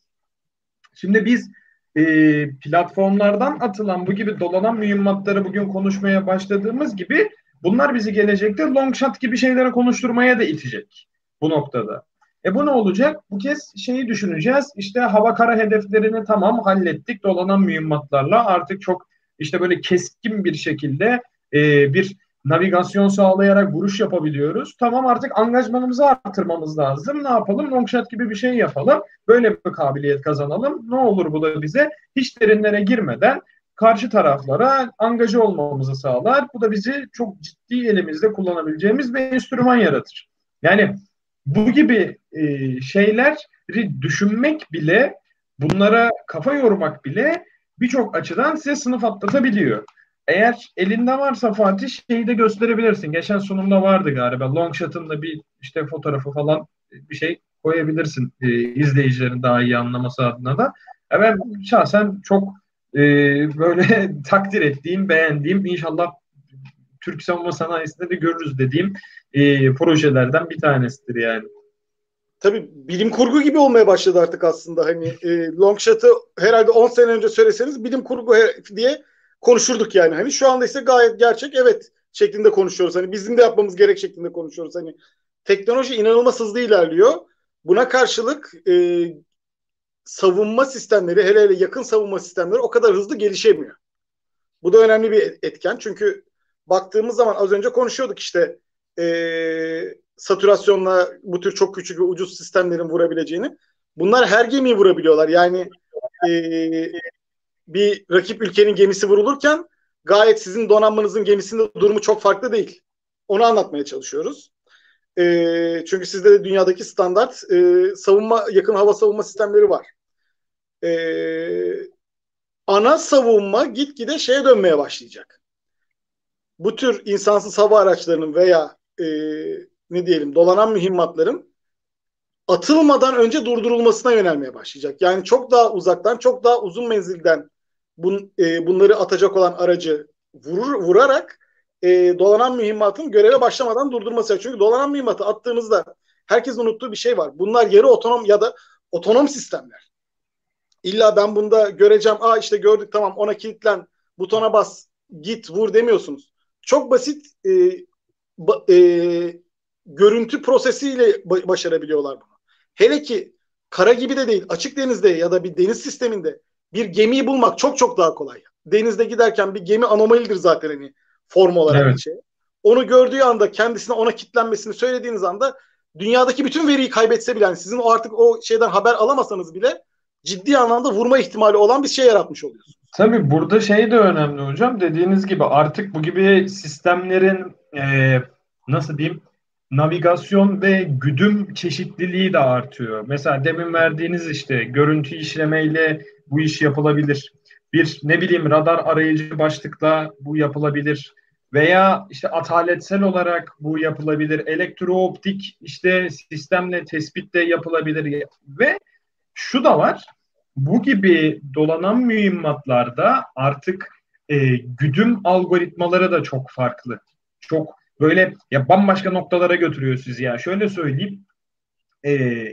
Şimdi biz e, platformlardan atılan bu gibi dolanan mühimmatları bugün konuşmaya başladığımız gibi bunlar bizi gelecekte long shot gibi şeylere konuşturmaya da itecek bu noktada. E bu ne olacak? Bu kez şeyi düşüneceğiz. İşte hava kara hedeflerini tamam hallettik dolanan mühimmatlarla artık çok işte böyle keskin bir şekilde e, bir navigasyon sağlayarak vuruş yapabiliyoruz. Tamam artık angajmanımızı artırmamız lazım. Ne yapalım? Longshot gibi bir şey yapalım. Böyle bir kabiliyet kazanalım. Ne olur bu da bize hiç derinlere girmeden karşı taraflara angaja olmamızı sağlar. Bu da bizi çok ciddi elimizde kullanabileceğimiz bir enstrüman yaratır. Yani bu gibi e, şeyleri düşünmek bile, bunlara kafa yormak bile birçok açıdan size sınıf atlatabiliyor. Eğer elinde varsa Fatih şeyi de gösterebilirsin. Geçen sunumda vardı galiba. Long shot'ın da bir işte fotoğrafı falan bir şey koyabilirsin e, izleyicilerin daha iyi anlaması adına da. E ben şahsen çok e, böyle takdir ettiğim, beğendiğim inşallah Türk savunma sanayisinde de görürüz dediğim e, projelerden bir tanesidir yani. Tabii bilim kurgu gibi olmaya başladı artık aslında. Hani e, long shot'ı herhalde 10 sene önce söyleseniz bilim kurgu diye konuşurduk yani. Hani şu anda ise gayet gerçek evet şeklinde konuşuyoruz. Hani bizim de yapmamız gerek şeklinde konuşuyoruz. Hani teknoloji inanılmaz hızlı ilerliyor. Buna karşılık e, savunma sistemleri hele hele yakın savunma sistemleri o kadar hızlı gelişemiyor. Bu da önemli bir etken. Çünkü baktığımız zaman az önce konuşuyorduk işte e, satürasyonla bu tür çok küçük ve ucuz sistemlerin vurabileceğini. Bunlar her gemiyi vurabiliyorlar. Yani e, bir rakip ülkenin gemisi vurulurken gayet sizin donanmanızın gemisinde durumu çok farklı değil. Onu anlatmaya çalışıyoruz. E, çünkü sizde de dünyadaki standart e, savunma yakın hava savunma sistemleri var. E, ana savunma gitgide şeye dönmeye başlayacak. Bu tür insansız hava araçlarının veya e, ne diyelim dolanan mühimmatların atılmadan önce durdurulmasına yönelmeye başlayacak. Yani çok daha uzaktan, çok daha uzun menzilden bun, e, bunları atacak olan aracı vurur, vurarak e, dolanan mühimmatın göreve başlamadan durdurması. Çünkü dolanan mühimmatı attığınızda herkesin unuttuğu bir şey var. Bunlar yarı otonom ya da otonom sistemler. İlla ben bunda göreceğim. Aa işte gördük tamam ona kilitlen, butona bas, git, vur demiyorsunuz. Çok basit e, ba, e, görüntü prosesiyle başarabiliyorlar bunu. Hele ki kara gibi de değil, açık denizde ya da bir deniz sisteminde bir gemiyi bulmak çok çok daha kolay. Denizde giderken bir gemi anomalidir zaten hani form olarak evet. bir şey. Onu gördüğü anda kendisine ona kitlenmesini söylediğiniz anda dünyadaki bütün veriyi kaybetse bile yani sizin o artık o şeyden haber alamasanız bile ciddi anlamda vurma ihtimali olan bir şey yaratmış oluyorsunuz. Tabii burada şey de önemli hocam. Dediğiniz gibi artık bu gibi sistemlerin e, nasıl diyeyim navigasyon ve güdüm çeşitliliği de artıyor. Mesela demin verdiğiniz işte görüntü işlemeyle bu iş yapılabilir. Bir ne bileyim radar arayıcı başlıkla bu yapılabilir. Veya işte ataletsel olarak bu yapılabilir. Elektrooptik işte sistemle tespit de yapılabilir. Ve şu da var. Bu gibi dolanan mühimmatlarda artık e, güdüm algoritmaları da çok farklı. Çok böyle ya bambaşka noktalara götürüyor sizi ya. Şöyle söyleyeyim. E,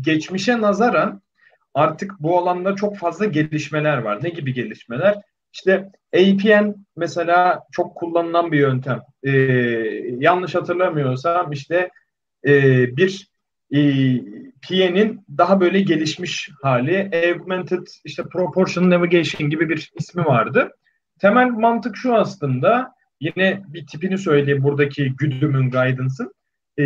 geçmişe nazaran artık bu alanda çok fazla gelişmeler var. Ne gibi gelişmeler? İşte APN mesela çok kullanılan bir yöntem. E, yanlış hatırlamıyorsam işte e, bir e, PN'in daha böyle gelişmiş hali Augmented işte Proportional Navigation gibi bir ismi vardı. Temel mantık şu aslında yine bir tipini söyleyeyim buradaki güdümün guidance'ın. E,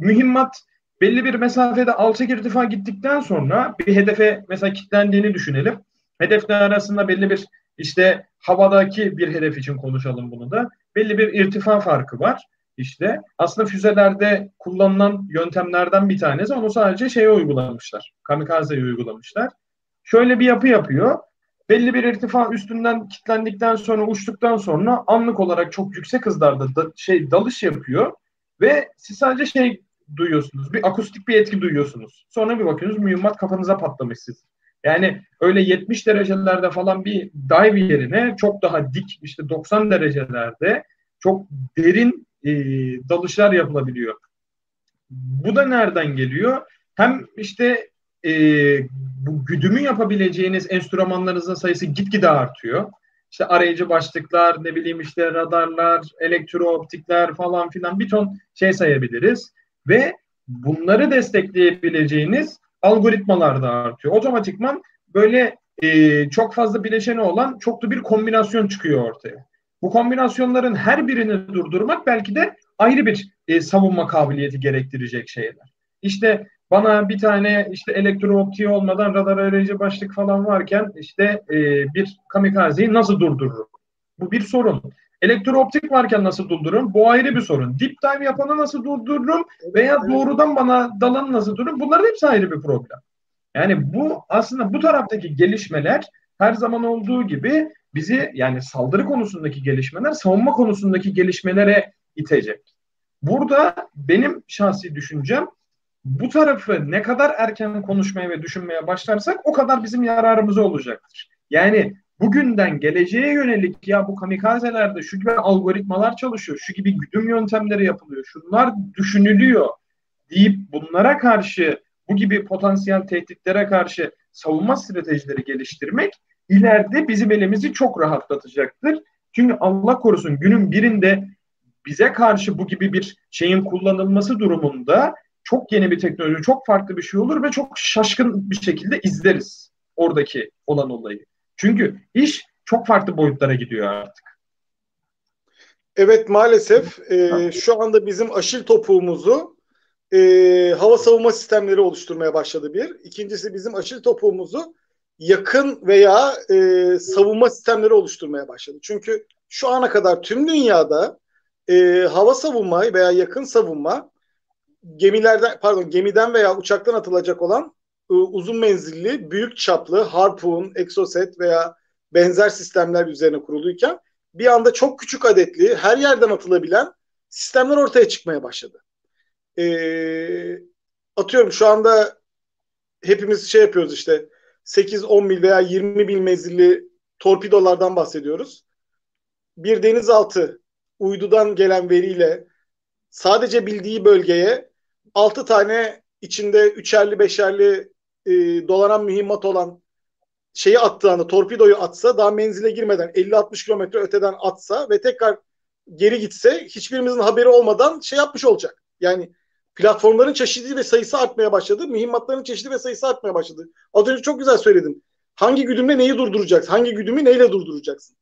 mühimmat belli bir mesafede alçak irtifa gittikten sonra bir hedefe mesela kilitlendiğini düşünelim. Hedefler arasında belli bir işte havadaki bir hedef için konuşalım bunu da. Belli bir irtifa farkı var. İşte aslında füzelerde kullanılan yöntemlerden bir tanesi onu sadece şeye uygulamışlar. Kamikaze'ye uygulamışlar. Şöyle bir yapı yapıyor. Belli bir irtifa üstünden kilitlendikten sonra uçtuktan sonra anlık olarak çok yüksek hızlarda da, şey dalış yapıyor ve siz sadece şey duyuyorsunuz. Bir akustik bir etki duyuyorsunuz. Sonra bir bakıyorsunuz mühimmat kafanıza patlamış siz. Yani öyle 70 derecelerde falan bir dive yerine çok daha dik işte 90 derecelerde çok derin e, dalışlar yapılabiliyor. Bu da nereden geliyor? Hem işte e, bu güdümü yapabileceğiniz enstrümanlarınızın sayısı gitgide artıyor. İşte arayıcı başlıklar, ne bileyim işte radarlar, elektrooptikler falan filan bir ton şey sayabiliriz. Ve bunları destekleyebileceğiniz algoritmalar da artıyor. Otomatikman böyle e, çok fazla bileşeni olan çoklu bir kombinasyon çıkıyor ortaya. Bu kombinasyonların her birini durdurmak belki de ayrı bir e, savunma kabiliyeti gerektirecek şeyler. İşte bana bir tane işte elektrooptiği olmadan radar arayıcı başlık falan varken işte e, bir kamikazeyi nasıl durdururum? Bu bir sorun. Elektrooptik varken nasıl durdururum? Bu ayrı bir sorun. Deep dive yapanı nasıl durdururum? Veya doğrudan bana dalanı nasıl durdururum? Bunların hepsi ayrı bir problem. Yani bu aslında bu taraftaki gelişmeler her zaman olduğu gibi bizi yani saldırı konusundaki gelişmeler savunma konusundaki gelişmelere itecek. Burada benim şahsi düşüncem bu tarafı ne kadar erken konuşmaya ve düşünmeye başlarsak o kadar bizim yararımıza olacaktır. Yani bugünden geleceğe yönelik ya bu kamikazelerde şu gibi algoritmalar çalışıyor, şu gibi güdüm yöntemleri yapılıyor, şunlar düşünülüyor deyip bunlara karşı bu gibi potansiyel tehditlere karşı savunma stratejileri geliştirmek ileride bizim elimizi çok rahatlatacaktır. Çünkü Allah korusun günün birinde bize karşı bu gibi bir şeyin kullanılması durumunda çok yeni bir teknoloji, çok farklı bir şey olur ve çok şaşkın bir şekilde izleriz oradaki olan olayı. Çünkü iş çok farklı boyutlara gidiyor artık. Evet maalesef e, şu anda bizim aşil topuğumuzu e, hava savunma sistemleri oluşturmaya başladı bir. İkincisi bizim aşil topuğumuzu yakın veya e, savunma sistemleri oluşturmaya başladı. Çünkü şu ana kadar tüm dünyada e, hava savunma veya yakın savunma gemilerden pardon gemiden veya uçaktan atılacak olan uzun menzilli, büyük çaplı Harpoon, Exocet veya benzer sistemler üzerine kuruluyken bir anda çok küçük adetli, her yerden atılabilen sistemler ortaya çıkmaya başladı. E, atıyorum şu anda hepimiz şey yapıyoruz işte 8-10 mil veya 20 mil menzilli torpidolardan bahsediyoruz. Bir denizaltı uydudan gelen veriyle sadece bildiği bölgeye 6 tane içinde üçerli beşerli e, dolanan mühimmat olan şeyi attığında torpidoyu atsa daha menzile girmeden 50-60 kilometre öteden atsa ve tekrar geri gitse hiçbirimizin haberi olmadan şey yapmış olacak. Yani platformların çeşidi ve sayısı artmaya başladı. Mühimmatların çeşidi ve sayısı artmaya başladı. Az önce çok güzel söyledim. Hangi güdümle neyi durduracaksın? Hangi güdümü neyle durduracaksın?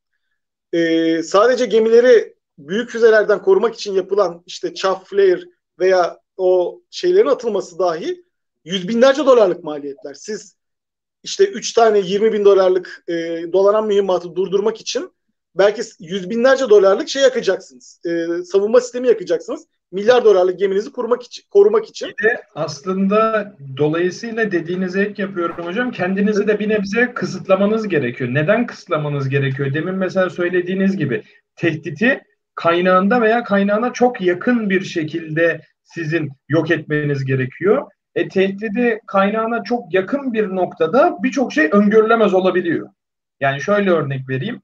Ee, sadece gemileri büyük füzelerden korumak için yapılan işte chaff flare veya o şeylerin atılması dahi yüz binlerce dolarlık maliyetler. Siz işte 3 tane 20 bin dolarlık e, dolanan mühimmatı durdurmak için belki yüz binlerce dolarlık şey yakacaksınız. E, savunma sistemi yakacaksınız. Milyar dolarlık geminizi korumak için. Korumak için. Bir de aslında dolayısıyla dediğinize ek yapıyorum hocam. Kendinizi de bir nebze kısıtlamanız gerekiyor. Neden kısıtlamanız gerekiyor? Demin mesela söylediğiniz gibi tehditi kaynağında veya kaynağına çok yakın bir şekilde sizin yok etmeniz gerekiyor. E, tehdidi kaynağına çok yakın bir noktada birçok şey öngörülemez olabiliyor. Yani şöyle örnek vereyim.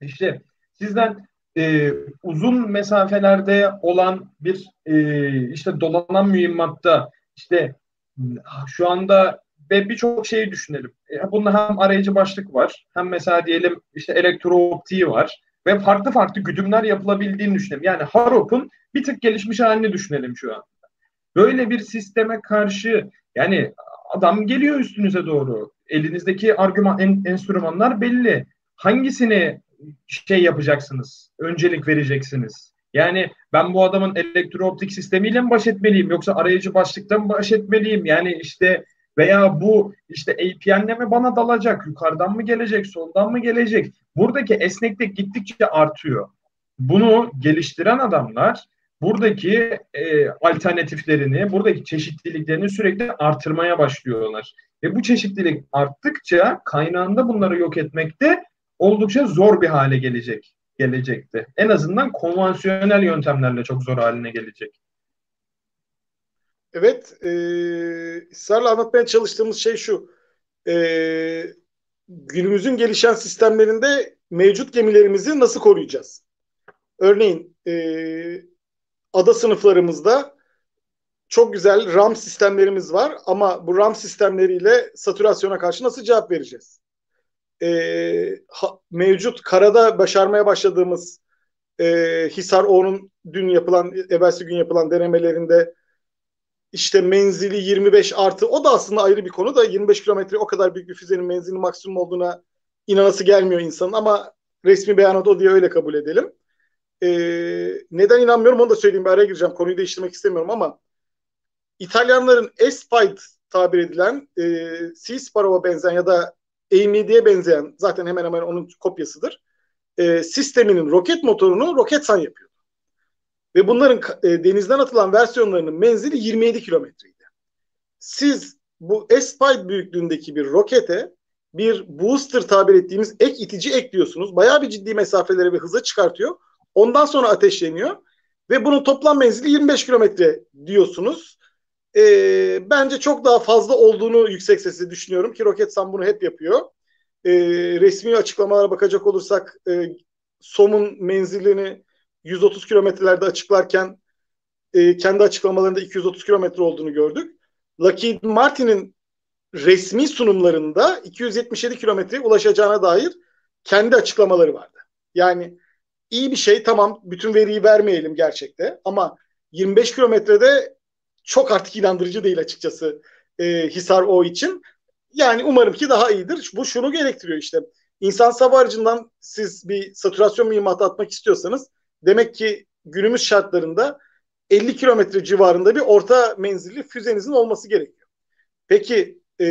İşte sizden e, uzun mesafelerde olan bir e, işte dolanan mühimmatta işte şu anda ve birçok şeyi düşünelim. E, bunda hem arayıcı başlık var, hem mesela diyelim işte elektrooptiği var ve farklı farklı güdümler yapılabildiğini düşünelim. Yani Harop'un bir tık gelişmiş halini düşünelim şu an. Böyle bir sisteme karşı yani adam geliyor üstünüze doğru. Elinizdeki argüman en, enstrümanlar belli. Hangisini şey yapacaksınız? Öncelik vereceksiniz. Yani ben bu adamın elektrooptik sistemiyle mi baş etmeliyim yoksa arayıcı başlıktan mı baş etmeliyim? Yani işte veya bu işte APN'le mi bana dalacak? Yukarıdan mı gelecek? Soldan mı gelecek? Buradaki esneklik gittikçe artıyor. Bunu geliştiren adamlar buradaki e, alternatiflerini, buradaki çeşitliliklerini sürekli artırmaya başlıyorlar. Ve bu çeşitlilik arttıkça kaynağında bunları yok etmekte oldukça zor bir hale gelecek gelecekti. En azından konvansiyonel yöntemlerle çok zor haline gelecek. Evet, e, ısrarla anlatmaya çalıştığımız şey şu. E, günümüzün gelişen sistemlerinde mevcut gemilerimizi nasıl koruyacağız? Örneğin e, ada sınıflarımızda çok güzel RAM sistemlerimiz var ama bu RAM sistemleriyle satürasyona karşı nasıl cevap vereceğiz? e, ha, mevcut karada başarmaya başladığımız e, Hisar O'nun dün yapılan, evvelsi gün yapılan denemelerinde işte menzili 25 artı o da aslında ayrı bir konu da 25 kilometre o kadar büyük bir füzenin menzili maksimum olduğuna inanası gelmiyor insanın ama resmi beyanat o diye öyle kabul edelim. Ee, neden inanmıyorum onu da söyleyeyim bir araya gireceğim konuyu değiştirmek istemiyorum ama İtalyanların S-Fight tabir edilen e, Sea Sparrow'a benzeyen ya da AMD'ye benzeyen zaten hemen hemen onun kopyasıdır. E, sisteminin roket motorunu Roketsan yapıyor. Ve bunların e, denizden atılan versiyonlarının menzili 27 kilometreydi. Siz bu S-Spide büyüklüğündeki bir rokete bir booster tabir ettiğimiz ek itici ekliyorsunuz. Bayağı bir ciddi mesafelere ve hıza çıkartıyor. Ondan sonra ateşleniyor. Ve bunun toplam menzili 25 kilometre diyorsunuz e, bence çok daha fazla olduğunu yüksek sesle düşünüyorum ki Roketsan bunu hep yapıyor. E, resmi açıklamalara bakacak olursak e, SOM'un menzilini 130 kilometrelerde açıklarken e, kendi açıklamalarında 230 kilometre olduğunu gördük. Lockheed Martin'in resmi sunumlarında 277 kilometreye ulaşacağına dair kendi açıklamaları vardı. Yani iyi bir şey tamam bütün veriyi vermeyelim gerçekte ama 25 kilometrede çok artık inandırıcı değil açıkçası e, Hisar O için. Yani umarım ki daha iyidir. Bu şunu gerektiriyor işte. İnsan savarcından siz bir satürasyon mühimmatı atmak istiyorsanız demek ki günümüz şartlarında 50 kilometre civarında bir orta menzilli füzenizin olması gerekiyor. Peki e,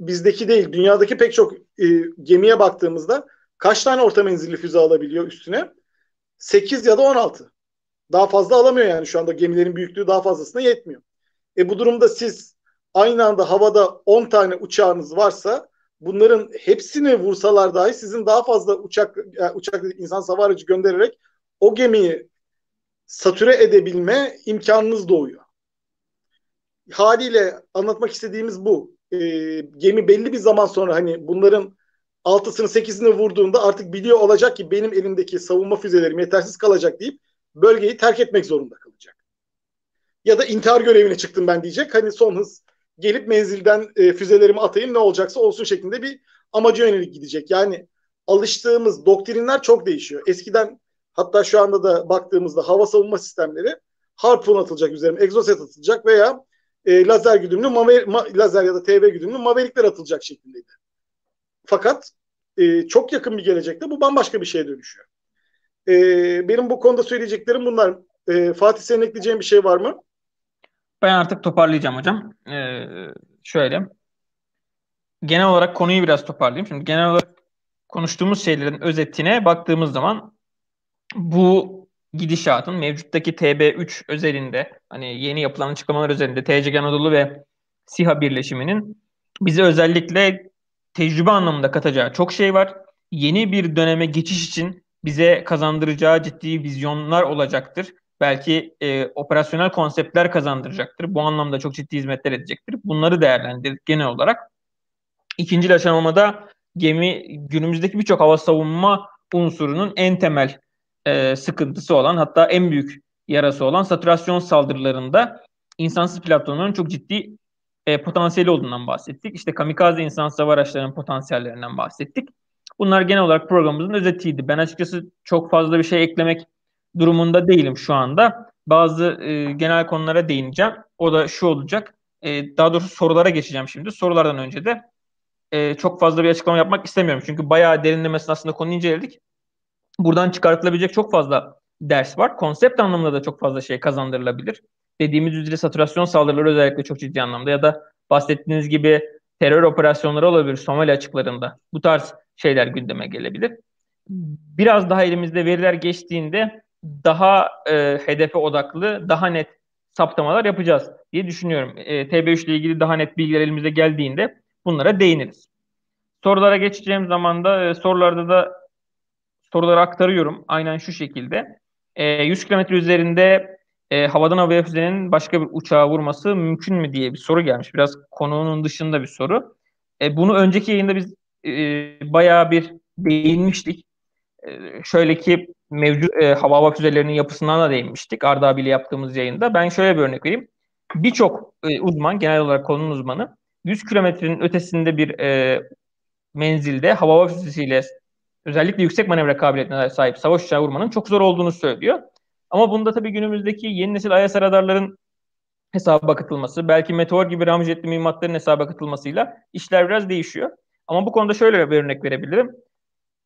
bizdeki değil dünyadaki pek çok e, gemiye baktığımızda kaç tane orta menzilli füze alabiliyor üstüne? 8 ya da 16. Daha fazla alamıyor yani şu anda gemilerin büyüklüğü daha fazlasına yetmiyor. E bu durumda siz aynı anda havada 10 tane uçağınız varsa bunların hepsini vursalar dahi sizin daha fazla uçak yani uçak insan savar aracı göndererek o gemiyi satüre edebilme imkanınız doğuyor. Haliyle anlatmak istediğimiz bu. E, gemi belli bir zaman sonra hani bunların altısını sekizini vurduğunda artık biliyor olacak ki benim elimdeki savunma füzelerim yetersiz kalacak deyip bölgeyi terk etmek zorunda kalacak. Ya da intihar görevine çıktım ben diyecek. Hani son hız gelip menzilden e, füzelerimi atayım ne olacaksa olsun şeklinde bir amaca yönelik gidecek. Yani alıştığımız doktrinler çok değişiyor. Eskiden hatta şu anda da baktığımızda hava savunma sistemleri harpun atılacak üzerine, egzoset atılacak veya e, lazer güdümlü, maver, ma, lazer ya da TV güdümlü maverikler atılacak şeklindeydi. Fakat e, çok yakın bir gelecekte bu bambaşka bir şeye dönüşüyor. E, benim bu konuda söyleyeceklerim bunlar. E, Fatih senin ekleyeceğin bir şey var mı? Ben artık toparlayacağım hocam. Ee, şöyle. Genel olarak konuyu biraz toparlayayım. Şimdi genel olarak konuştuğumuz şeylerin özetine baktığımız zaman bu gidişatın mevcuttaki TB3 özelinde hani yeni yapılan açıklamalar üzerinde TCG Anadolu ve SİHA birleşiminin bize özellikle tecrübe anlamında katacağı çok şey var. Yeni bir döneme geçiş için bize kazandıracağı ciddi vizyonlar olacaktır. Belki e, operasyonel konseptler kazandıracaktır. Bu anlamda çok ciddi hizmetler edecektir. Bunları değerlendirdik genel olarak. İkinci aşamada gemi günümüzdeki birçok hava savunma unsurunun en temel e, sıkıntısı olan hatta en büyük yarası olan saturasyon saldırılarında insansız platformların çok ciddi e, potansiyeli olduğundan bahsettik. İşte kamikaze insansız hava araçlarının potansiyellerinden bahsettik. Bunlar genel olarak programımızın özetiydi. Ben açıkçası çok fazla bir şey eklemek durumunda değilim şu anda. Bazı e, genel konulara değineceğim. O da şu olacak. E, daha doğrusu sorulara geçeceğim şimdi. Sorulardan önce de e, çok fazla bir açıklama yapmak istemiyorum. Çünkü bayağı derinlemesine aslında konuyu inceledik. Buradan çıkartılabilecek çok fazla ders var. Konsept anlamında da çok fazla şey kazandırılabilir. Dediğimiz üzere saturasyon saldırıları özellikle çok ciddi anlamda ya da bahsettiğiniz gibi terör operasyonları olabilir Somali açıklarında. Bu tarz şeyler gündeme gelebilir. Biraz daha elimizde veriler geçtiğinde daha e, hedefe odaklı, daha net saptamalar yapacağız diye düşünüyorum. E, TB3 ile ilgili daha net bilgiler elimize geldiğinde bunlara değiniriz. Sorulara geçeceğim zaman da e, sorularda da soruları aktarıyorum. Aynen şu şekilde. E, 100 kilometre üzerinde e, havadan havaya füzenin başka bir uçağa vurması mümkün mü diye bir soru gelmiş. Biraz konunun dışında bir soru. E, bunu önceki yayında biz e, bayağı bir değinmiştik. E, şöyle ki mevcut e, hava hava füzelerinin yapısından da değinmiştik Arda abiyle yaptığımız yayında. Ben şöyle bir örnek vereyim. Birçok e, uzman, genel olarak konunun uzmanı 100 kilometrenin ötesinde bir e, menzilde hava hava füzesiyle özellikle yüksek manevra kabiliyetine sahip savaş uçağı vurmanın çok zor olduğunu söylüyor. Ama bunda tabii günümüzdeki yeni nesil IS radarların hesaba katılması, belki meteor gibi ramjetli mühimmatların hesaba katılmasıyla işler biraz değişiyor. Ama bu konuda şöyle bir örnek verebilirim.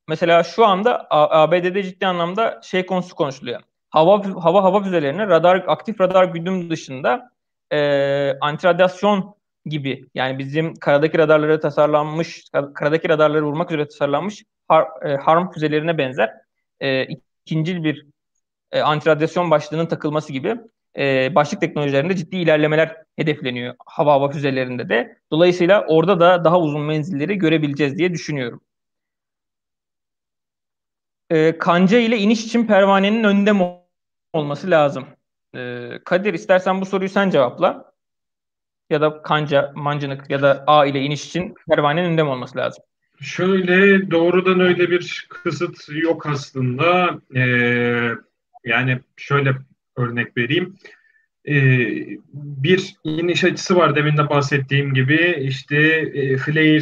Mesela şu anda ABD'de ciddi anlamda şey konusu konuşuluyor. Hava hava hava füzelerine radar aktif radar güdüm dışında e, antiradyasyon gibi yani bizim karadaki radarlara tasarlanmış karadaki radarları vurmak üzere tasarlanmış har, e, harm füzelerine benzer e, ikinci bir e, antiradyasyon başlığının takılması gibi e, başlık teknolojilerinde ciddi ilerlemeler hedefleniyor hava hava füzelerinde de. Dolayısıyla orada da daha uzun menzilleri görebileceğiz diye düşünüyorum. E, kanca ile iniş için pervanenin önde mi olması lazım? E, Kadir istersen bu soruyu sen cevapla. Ya da kanca, mancınık ya da A ile iniş için pervanenin önde mi olması lazım? Şöyle doğrudan öyle bir kısıt yok aslında. Ee, yani şöyle örnek vereyim. Ee, bir iniş açısı var demin de bahsettiğim gibi işte e, flare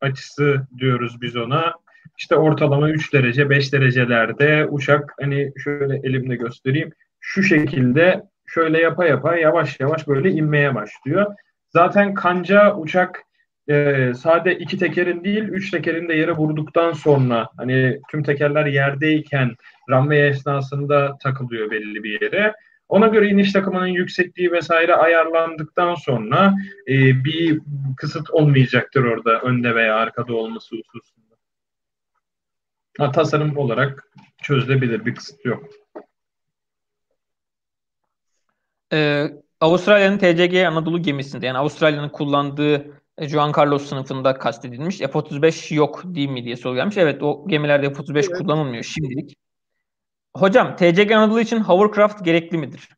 açısı diyoruz biz ona. İşte ortalama 3 derece 5 derecelerde uçak hani şöyle elimde göstereyim. Şu şekilde şöyle yapa yapa yavaş yavaş böyle inmeye başlıyor. Zaten kanca uçak e, sade iki tekerin değil üç tekerin de yere vurduktan sonra hani tüm tekerler yerdeyken runway esnasında takılıyor belli bir yere. Ona göre iniş takımının yüksekliği vesaire ayarlandıktan sonra e, bir kısıt olmayacaktır orada önde veya arkada olması hususunda. Ha, tasarım olarak çözülebilir bir kısıt yok. Ee, Avustralya'nın TCG Anadolu gemisinde yani Avustralya'nın kullandığı Juan Carlos sınıfında kastedilmiş. F-35 yok değil mi diye soru gelmiş. Evet o gemilerde F-35 evet. kullanılmıyor şimdilik. Hocam TCG Anadolu için hovercraft gerekli midir?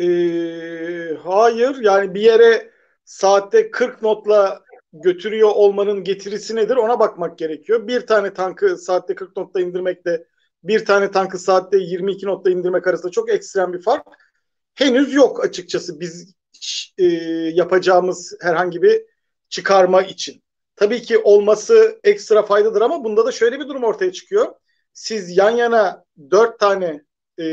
Ee, hayır yani bir yere saatte 40 notla götürüyor olmanın getirisi nedir ona bakmak gerekiyor. Bir tane tankı saatte 40 notla indirmekle bir tane tankı saatte 22 notla indirmek arasında çok ekstrem bir fark henüz yok açıkçası biz e, yapacağımız herhangi bir çıkarma için. Tabii ki olması ekstra faydadır ama bunda da şöyle bir durum ortaya çıkıyor. Siz yan yana dört tane e,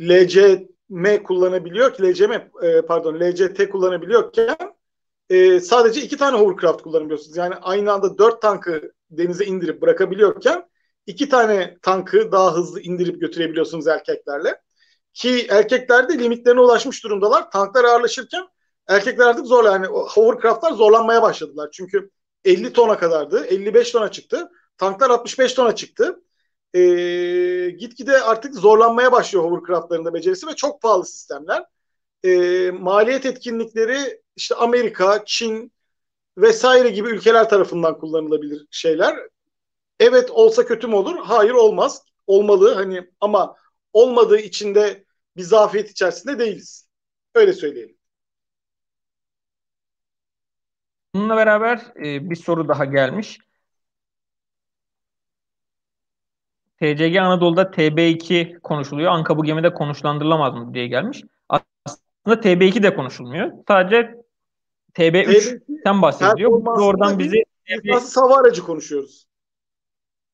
LCM kullanabiliyor ki LCM e, pardon LCT kullanabiliyorken e, sadece iki tane hovercraft kullanabiliyorsunuz. Yani aynı anda dört tankı denize indirip bırakabiliyorken iki tane tankı daha hızlı indirip götürebiliyorsunuz erkeklerle. Ki erkekler de limitlerine ulaşmış durumdalar. Tanklar ağırlaşırken Erkekler artık zorla yani hovercraftlar zorlanmaya başladılar. Çünkü 50 tona kadardı. 55 tona çıktı. Tanklar 65 tona çıktı. Ee, gitgide artık zorlanmaya başlıyor hovercraftların da becerisi ve çok pahalı sistemler. Ee, maliyet etkinlikleri işte Amerika, Çin vesaire gibi ülkeler tarafından kullanılabilir şeyler. Evet olsa kötü mü olur? Hayır olmaz. Olmalı hani ama olmadığı için de bir zafiyet içerisinde değiliz. Öyle söyleyelim. Bununla beraber e, bir soru daha gelmiş. TCG Anadolu'da TB2 konuşuluyor. Anka bu gemide konuşlandırılamaz mı diye gelmiş. Aslında TB2 de konuşulmuyor. Sadece TB3'ten bahsediliyor. Oradan bizi nasıl hava aracı konuşuyoruz.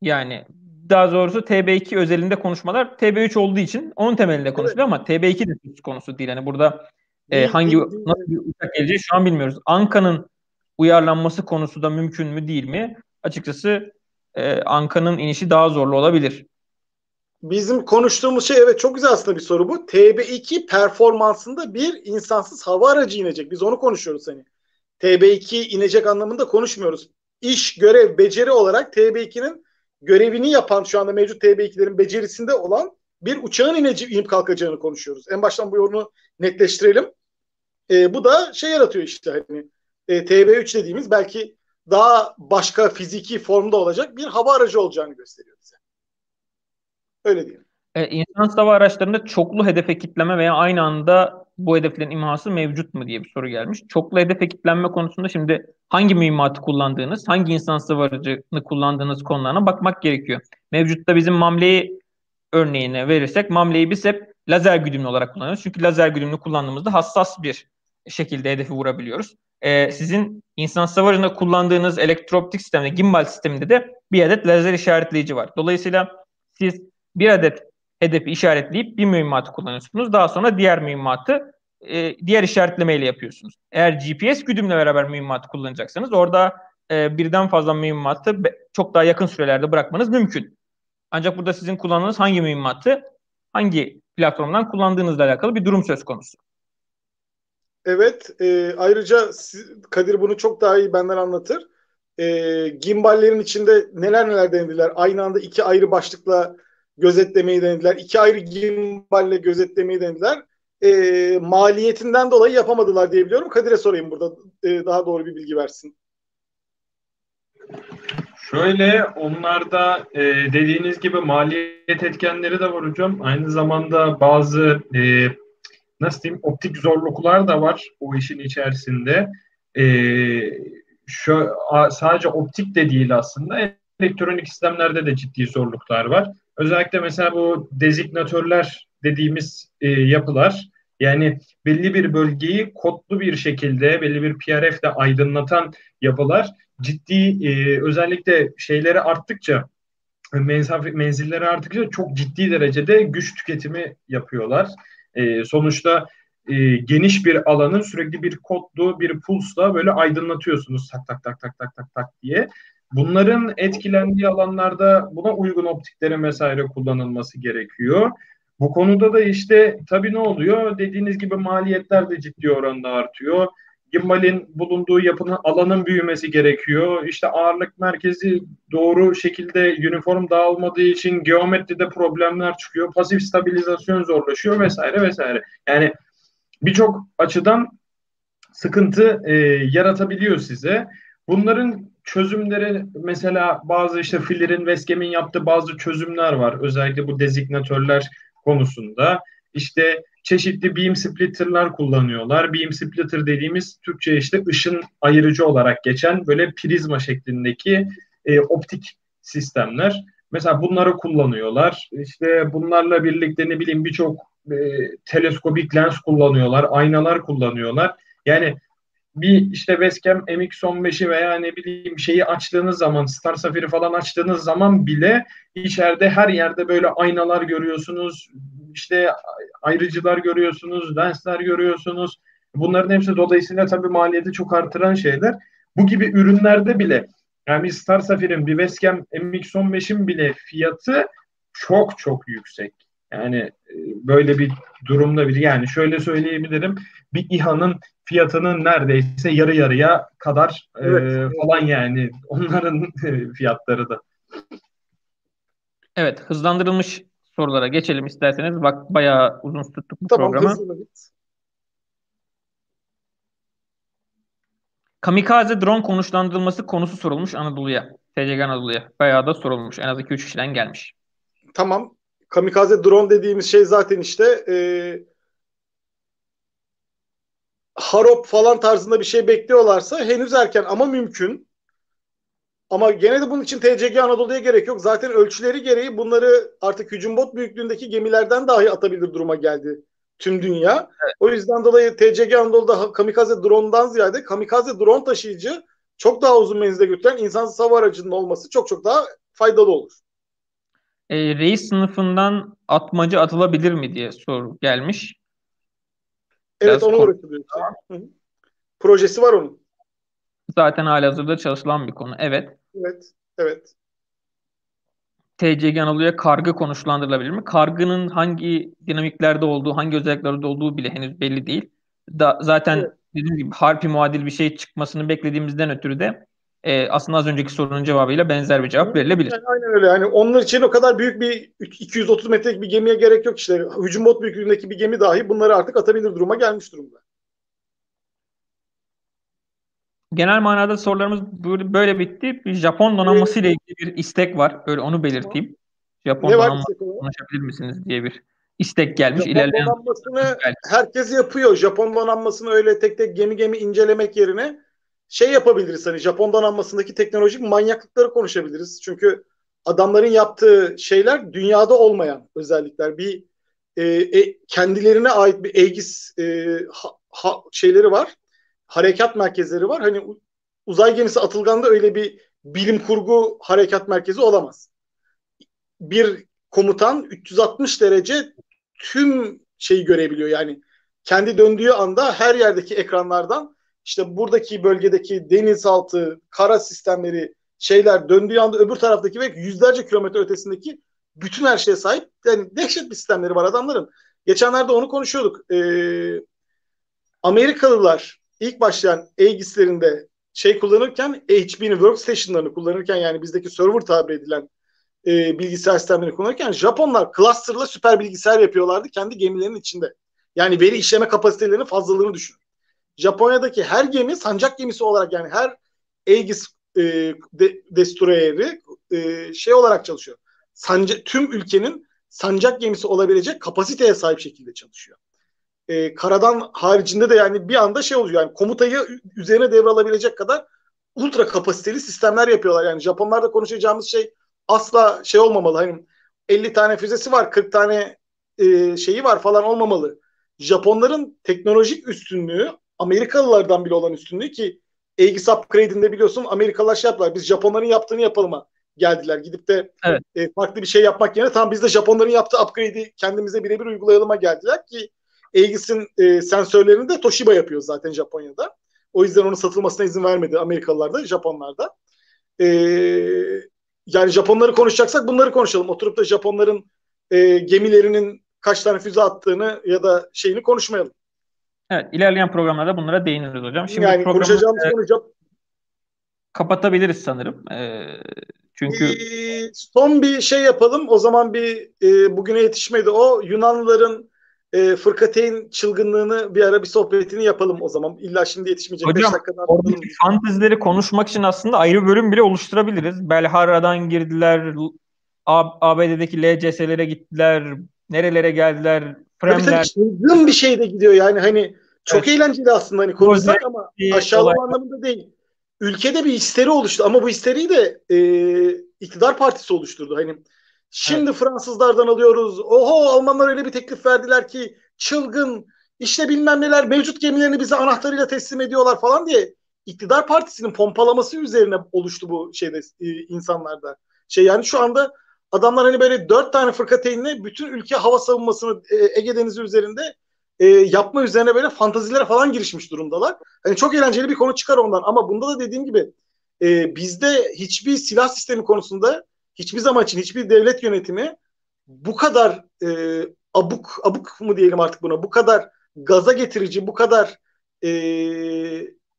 Yani daha doğrusu TB2 özelinde konuşmalar TB3 olduğu için onun temelinde konuşuluyor evet. ama TB2 de söz konusu değil. Yani burada e, hangi nasıl bir uçak geleceği şu an bilmiyoruz. Anka'nın uyarlanması konusu da mümkün mü değil mi? Açıkçası e, Anka'nın inişi daha zorlu olabilir. Bizim konuştuğumuz şey evet çok güzel aslında bir soru bu. TB2 performansında bir insansız hava aracı inecek. Biz onu konuşuyoruz hani. TB2 inecek anlamında konuşmuyoruz. İş, görev, beceri olarak TB2'nin görevini yapan şu anda mevcut TB2'lerin becerisinde olan bir uçağın ineci, inip kalkacağını konuşuyoruz. En baştan bu yorumu netleştirelim. E, bu da şey yaratıyor işte hani e, TB3 dediğimiz belki daha başka fiziki formda olacak bir hava aracı olacağını gösteriyor bize. Öyle diyelim. E, insan hava araçlarında çoklu hedefe kitleme veya aynı anda bu hedeflerin imhası mevcut mu diye bir soru gelmiş. Çoklu hedefe kitlenme konusunda şimdi hangi mühimmatı kullandığınız, hangi insan hava aracını kullandığınız konularına bakmak gerekiyor. Mevcutta bizim Mamle'yi örneğine verirsek Mamle'yi biz hep lazer güdümlü olarak kullanıyoruz. Çünkü lazer güdümlü kullandığımızda hassas bir şekilde hedefi vurabiliyoruz. Ee, sizin insan savarında kullandığınız elektrooptik sistemde, gimbal sisteminde de bir adet lazer işaretleyici var. Dolayısıyla siz bir adet hedefi işaretleyip bir mühimmatı kullanıyorsunuz. Daha sonra diğer mühimmatı e, diğer işaretlemeyle yapıyorsunuz. Eğer GPS güdümle beraber mühimmatı kullanacaksanız orada e, birden fazla mühimmatı çok daha yakın sürelerde bırakmanız mümkün. Ancak burada sizin kullandığınız hangi mühimmatı hangi platformdan kullandığınızla alakalı bir durum söz konusu. Evet, e, ayrıca Kadir bunu çok daha iyi benden anlatır. E, gimballerin içinde neler neler denediler. Aynı anda iki ayrı başlıkla gözetlemeyi denediler. İki ayrı gimballe gözetlemeyi denediler. E, maliyetinden dolayı yapamadılar diye biliyorum. Kadir'e sorayım burada e, daha doğru bir bilgi versin. Şöyle onlarda e, dediğiniz gibi maliyet etkenleri de var hocam. Aynı zamanda bazı e, nasıl diyeyim optik zorluklar da var o işin içerisinde. E, şu sadece optik de değil aslında elektronik sistemlerde de ciddi zorluklar var. Özellikle mesela bu dezignatörler dediğimiz e, yapılar yani belli bir bölgeyi kodlu bir şekilde belli bir PRF ile aydınlatan yapılar ciddi e, özellikle şeyleri arttıkça menzilleri arttıkça çok ciddi derecede güç tüketimi yapıyorlar. E, sonuçta e, geniş bir alanın sürekli bir kodlu bir pulsla böyle aydınlatıyorsunuz tak tak tak tak tak tak tak diye. Bunların etkilendiği alanlarda buna uygun optiklerin vesaire kullanılması gerekiyor. Bu konuda da işte tabii ne oluyor? Dediğiniz gibi maliyetler de ciddi oranda artıyor. Gimbal'in bulunduğu yapının alanın büyümesi gerekiyor. İşte ağırlık merkezi doğru şekilde uniform dağılmadığı için geometride problemler çıkıyor. Pasif stabilizasyon zorlaşıyor vesaire vesaire. Yani birçok açıdan sıkıntı e, yaratabiliyor size. Bunların çözümleri mesela bazı işte Filler'in, Veskem'in yaptığı bazı çözümler var. Özellikle bu dezignatörler konusunda. İşte çeşitli beam splitter'lar kullanıyorlar. Beam splitter dediğimiz Türkçe işte ışın ayırıcı olarak geçen böyle prizma şeklindeki e, optik sistemler. Mesela bunları kullanıyorlar. İşte bunlarla birlikte ne bileyim birçok e, teleskopik lens kullanıyorlar, aynalar kullanıyorlar. Yani bir işte Westcam MX-15'i veya ne bileyim şeyi açtığınız zaman Star Safari falan açtığınız zaman bile içeride her yerde böyle aynalar görüyorsunuz. işte ayrıcılar görüyorsunuz, lensler görüyorsunuz. Bunların hepsi dolayısıyla tabii maliyeti çok artıran şeyler. Bu gibi ürünlerde bile yani Star Safari'nin bir Westcam MX-15'in bile fiyatı çok çok yüksek. Yani e, böyle bir durumda bir yani şöyle söyleyebilirim. bir İHA'nın fiyatının neredeyse yarı yarıya kadar e, evet. e, falan yani onların fiyatları da. Evet hızlandırılmış sorulara geçelim isterseniz. Bak bayağı uzun tuttuk bu tamam, programı. Tamam Kamikaze drone konuşlandırılması konusu sorulmuş Anadolu'ya. TCG Anadolu'ya. Bayağı da sorulmuş. En az 2-3 kişiden gelmiş. Tamam. Kamikaze drone dediğimiz şey zaten işte e, harop falan tarzında bir şey bekliyorlarsa henüz erken ama mümkün. Ama gene de bunun için TCG Anadolu'ya gerek yok. Zaten ölçüleri gereği bunları artık hücum bot büyüklüğündeki gemilerden dahi atabilir duruma geldi tüm dünya. Evet. O yüzden dolayı TCG Anadolu'da kamikaze drone'dan ziyade kamikaze drone taşıyıcı çok daha uzun menzilde götüren insansız hava aracının olması çok çok daha faydalı olur. E, reis sınıfından atmacı atılabilir mi diye soru gelmiş. Evet onu uğraşılıyor. Projesi var onun. Zaten halihazırda çalışılan bir konu. Evet. Evet. Evet. TCG Anadolu'ya kargı konuşlandırılabilir mi? Kargının hangi dinamiklerde olduğu, hangi özelliklerde olduğu bile henüz belli değil. Da, zaten evet. dediğim gibi harpi muadil bir şey çıkmasını beklediğimizden ötürü de e, aslında az önceki sorunun cevabıyla benzer bir cevap verilebilir. Yani aynen öyle. Yani onlar için o kadar büyük bir 230 metrelik bir gemiye gerek yok işte. Hücum bot büyüklüğündeki bir gemi dahi bunları artık atabilir duruma gelmiş durumda. Genel manada sorularımız böyle bitti. Bir Japon donanması ile ilgili bir istek var. Öyle onu belirteyim. Japon ne donanması konuşabilir misiniz diye bir istek gelmiş. Japon İlerleyen donanmasını herkes yapıyor. Japon donanmasını öyle tek tek gemi gemi incelemek yerine şey yapabiliriz hani Japon donanmasındaki teknolojik manyaklıkları konuşabiliriz. Çünkü adamların yaptığı şeyler dünyada olmayan özellikler. Bir e, e, kendilerine ait bir Aegis e, ha, ha, şeyleri var. Harekat merkezleri var. Hani uzay gemisi Atılgan'da öyle bir bilim kurgu harekat merkezi olamaz. Bir komutan 360 derece tüm şeyi görebiliyor. Yani kendi döndüğü anda her yerdeki ekranlardan işte buradaki bölgedeki denizaltı, kara sistemleri, şeyler döndüğü anda öbür taraftaki ve yüzlerce kilometre ötesindeki bütün her şeye sahip. Yani dehşet bir sistemleri var adamların. Geçenlerde onu konuşuyorduk. Ee, Amerikalılar ilk başlayan Aegis'lerinde şey kullanırken HP'nin workstation'larını kullanırken yani bizdeki server tabir edilen e, bilgisayar sistemlerini kullanırken Japonlar cluster'la süper bilgisayar yapıyorlardı kendi gemilerinin içinde. Yani veri işleme kapasitelerinin fazlalığını düşün. Japonya'daki her gemi sancak gemisi olarak yani her Aegis e, de, destroyeri e, şey olarak çalışıyor. Sanca, tüm ülkenin sancak gemisi olabilecek kapasiteye sahip şekilde çalışıyor. E, karadan haricinde de yani bir anda şey oluyor yani komutayı üzerine devralabilecek kadar ultra kapasiteli sistemler yapıyorlar. Yani Japonlarda konuşacağımız şey asla şey olmamalı. Hani 50 tane füzesi var, 40 tane e, şeyi var falan olmamalı. Japonların teknolojik üstünlüğü Amerikalılardan bile olan üstünlüğü ki Aegis Upgrade'inde biliyorsun Amerikalılar şey yaptılar. Biz Japonların yaptığını yapalım geldiler. Gidip de evet. e, farklı bir şey yapmak yerine tamam biz de Japonların yaptığı upgrade'i kendimize birebir uygulayalım'a geldiler ki Aegis'in e, sensörlerini de Toshiba yapıyor zaten Japonya'da. O yüzden onun satılmasına izin vermedi Amerikalılar da Japonlar da. E, yani Japonları konuşacaksak bunları konuşalım. Oturup da Japonların e, gemilerinin kaç tane füze attığını ya da şeyini konuşmayalım. Evet, ilerleyen programlarda bunlara değiniriz hocam. Şimdi yani konuşacağımız e, konu kapatabiliriz sanırım. E, çünkü ee, son bir şey yapalım. O zaman bir e, bugüne yetişmedi. O Yunanlıların e, fırkateyn çılgınlığını bir ara bir sohbetini yapalım o zaman. İlla şimdi yetişmeyecek. Hocam oradaki fantezileri konuşmak için aslında ayrı bölüm bile oluşturabiliriz. Belharra'dan girdiler. ABD'deki LCS'lere gittiler. Nerelere geldiler. Fremler. Çılgın bir şey de gidiyor yani hani çok evet. eğlenceli aslında hani konuşsak ama aşağılama anlamında değil. Ülkede bir histeri oluştu ama bu histeriyi de e, iktidar partisi oluşturdu. Hani şimdi evet. Fransızlardan alıyoruz. Oho Almanlar öyle bir teklif verdiler ki çılgın işte bilmem neler mevcut gemilerini bize anahtarıyla teslim ediyorlar falan diye iktidar partisinin pompalaması üzerine oluştu bu şeyde e, insanlarda. Şey yani şu anda Adamlar hani böyle dört tane fırkateynle bütün ülke hava savunmasını e, Ege Denizi üzerinde e, yapma üzerine böyle fantazilere falan girişmiş durumdalar. Hani çok eğlenceli bir konu çıkar ondan ama bunda da dediğim gibi e, bizde hiçbir silah sistemi konusunda hiçbir zaman için hiçbir devlet yönetimi bu kadar e, abuk abuk mu diyelim artık buna bu kadar gaza getirici, bu kadar e,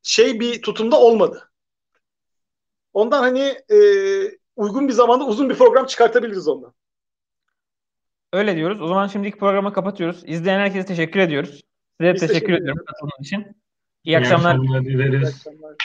şey bir tutumda olmadı. Ondan hani e, uygun bir zamanda uzun bir program çıkartabiliriz ondan. Öyle diyoruz. O zaman şimdiki programı kapatıyoruz. İzleyen herkese teşekkür ediyoruz. Size Biz teşekkür, teşekkür ediyorum katıldığınız için. İyi, İyi akşamlar. akşamlar dileriz. İyi akşamlar.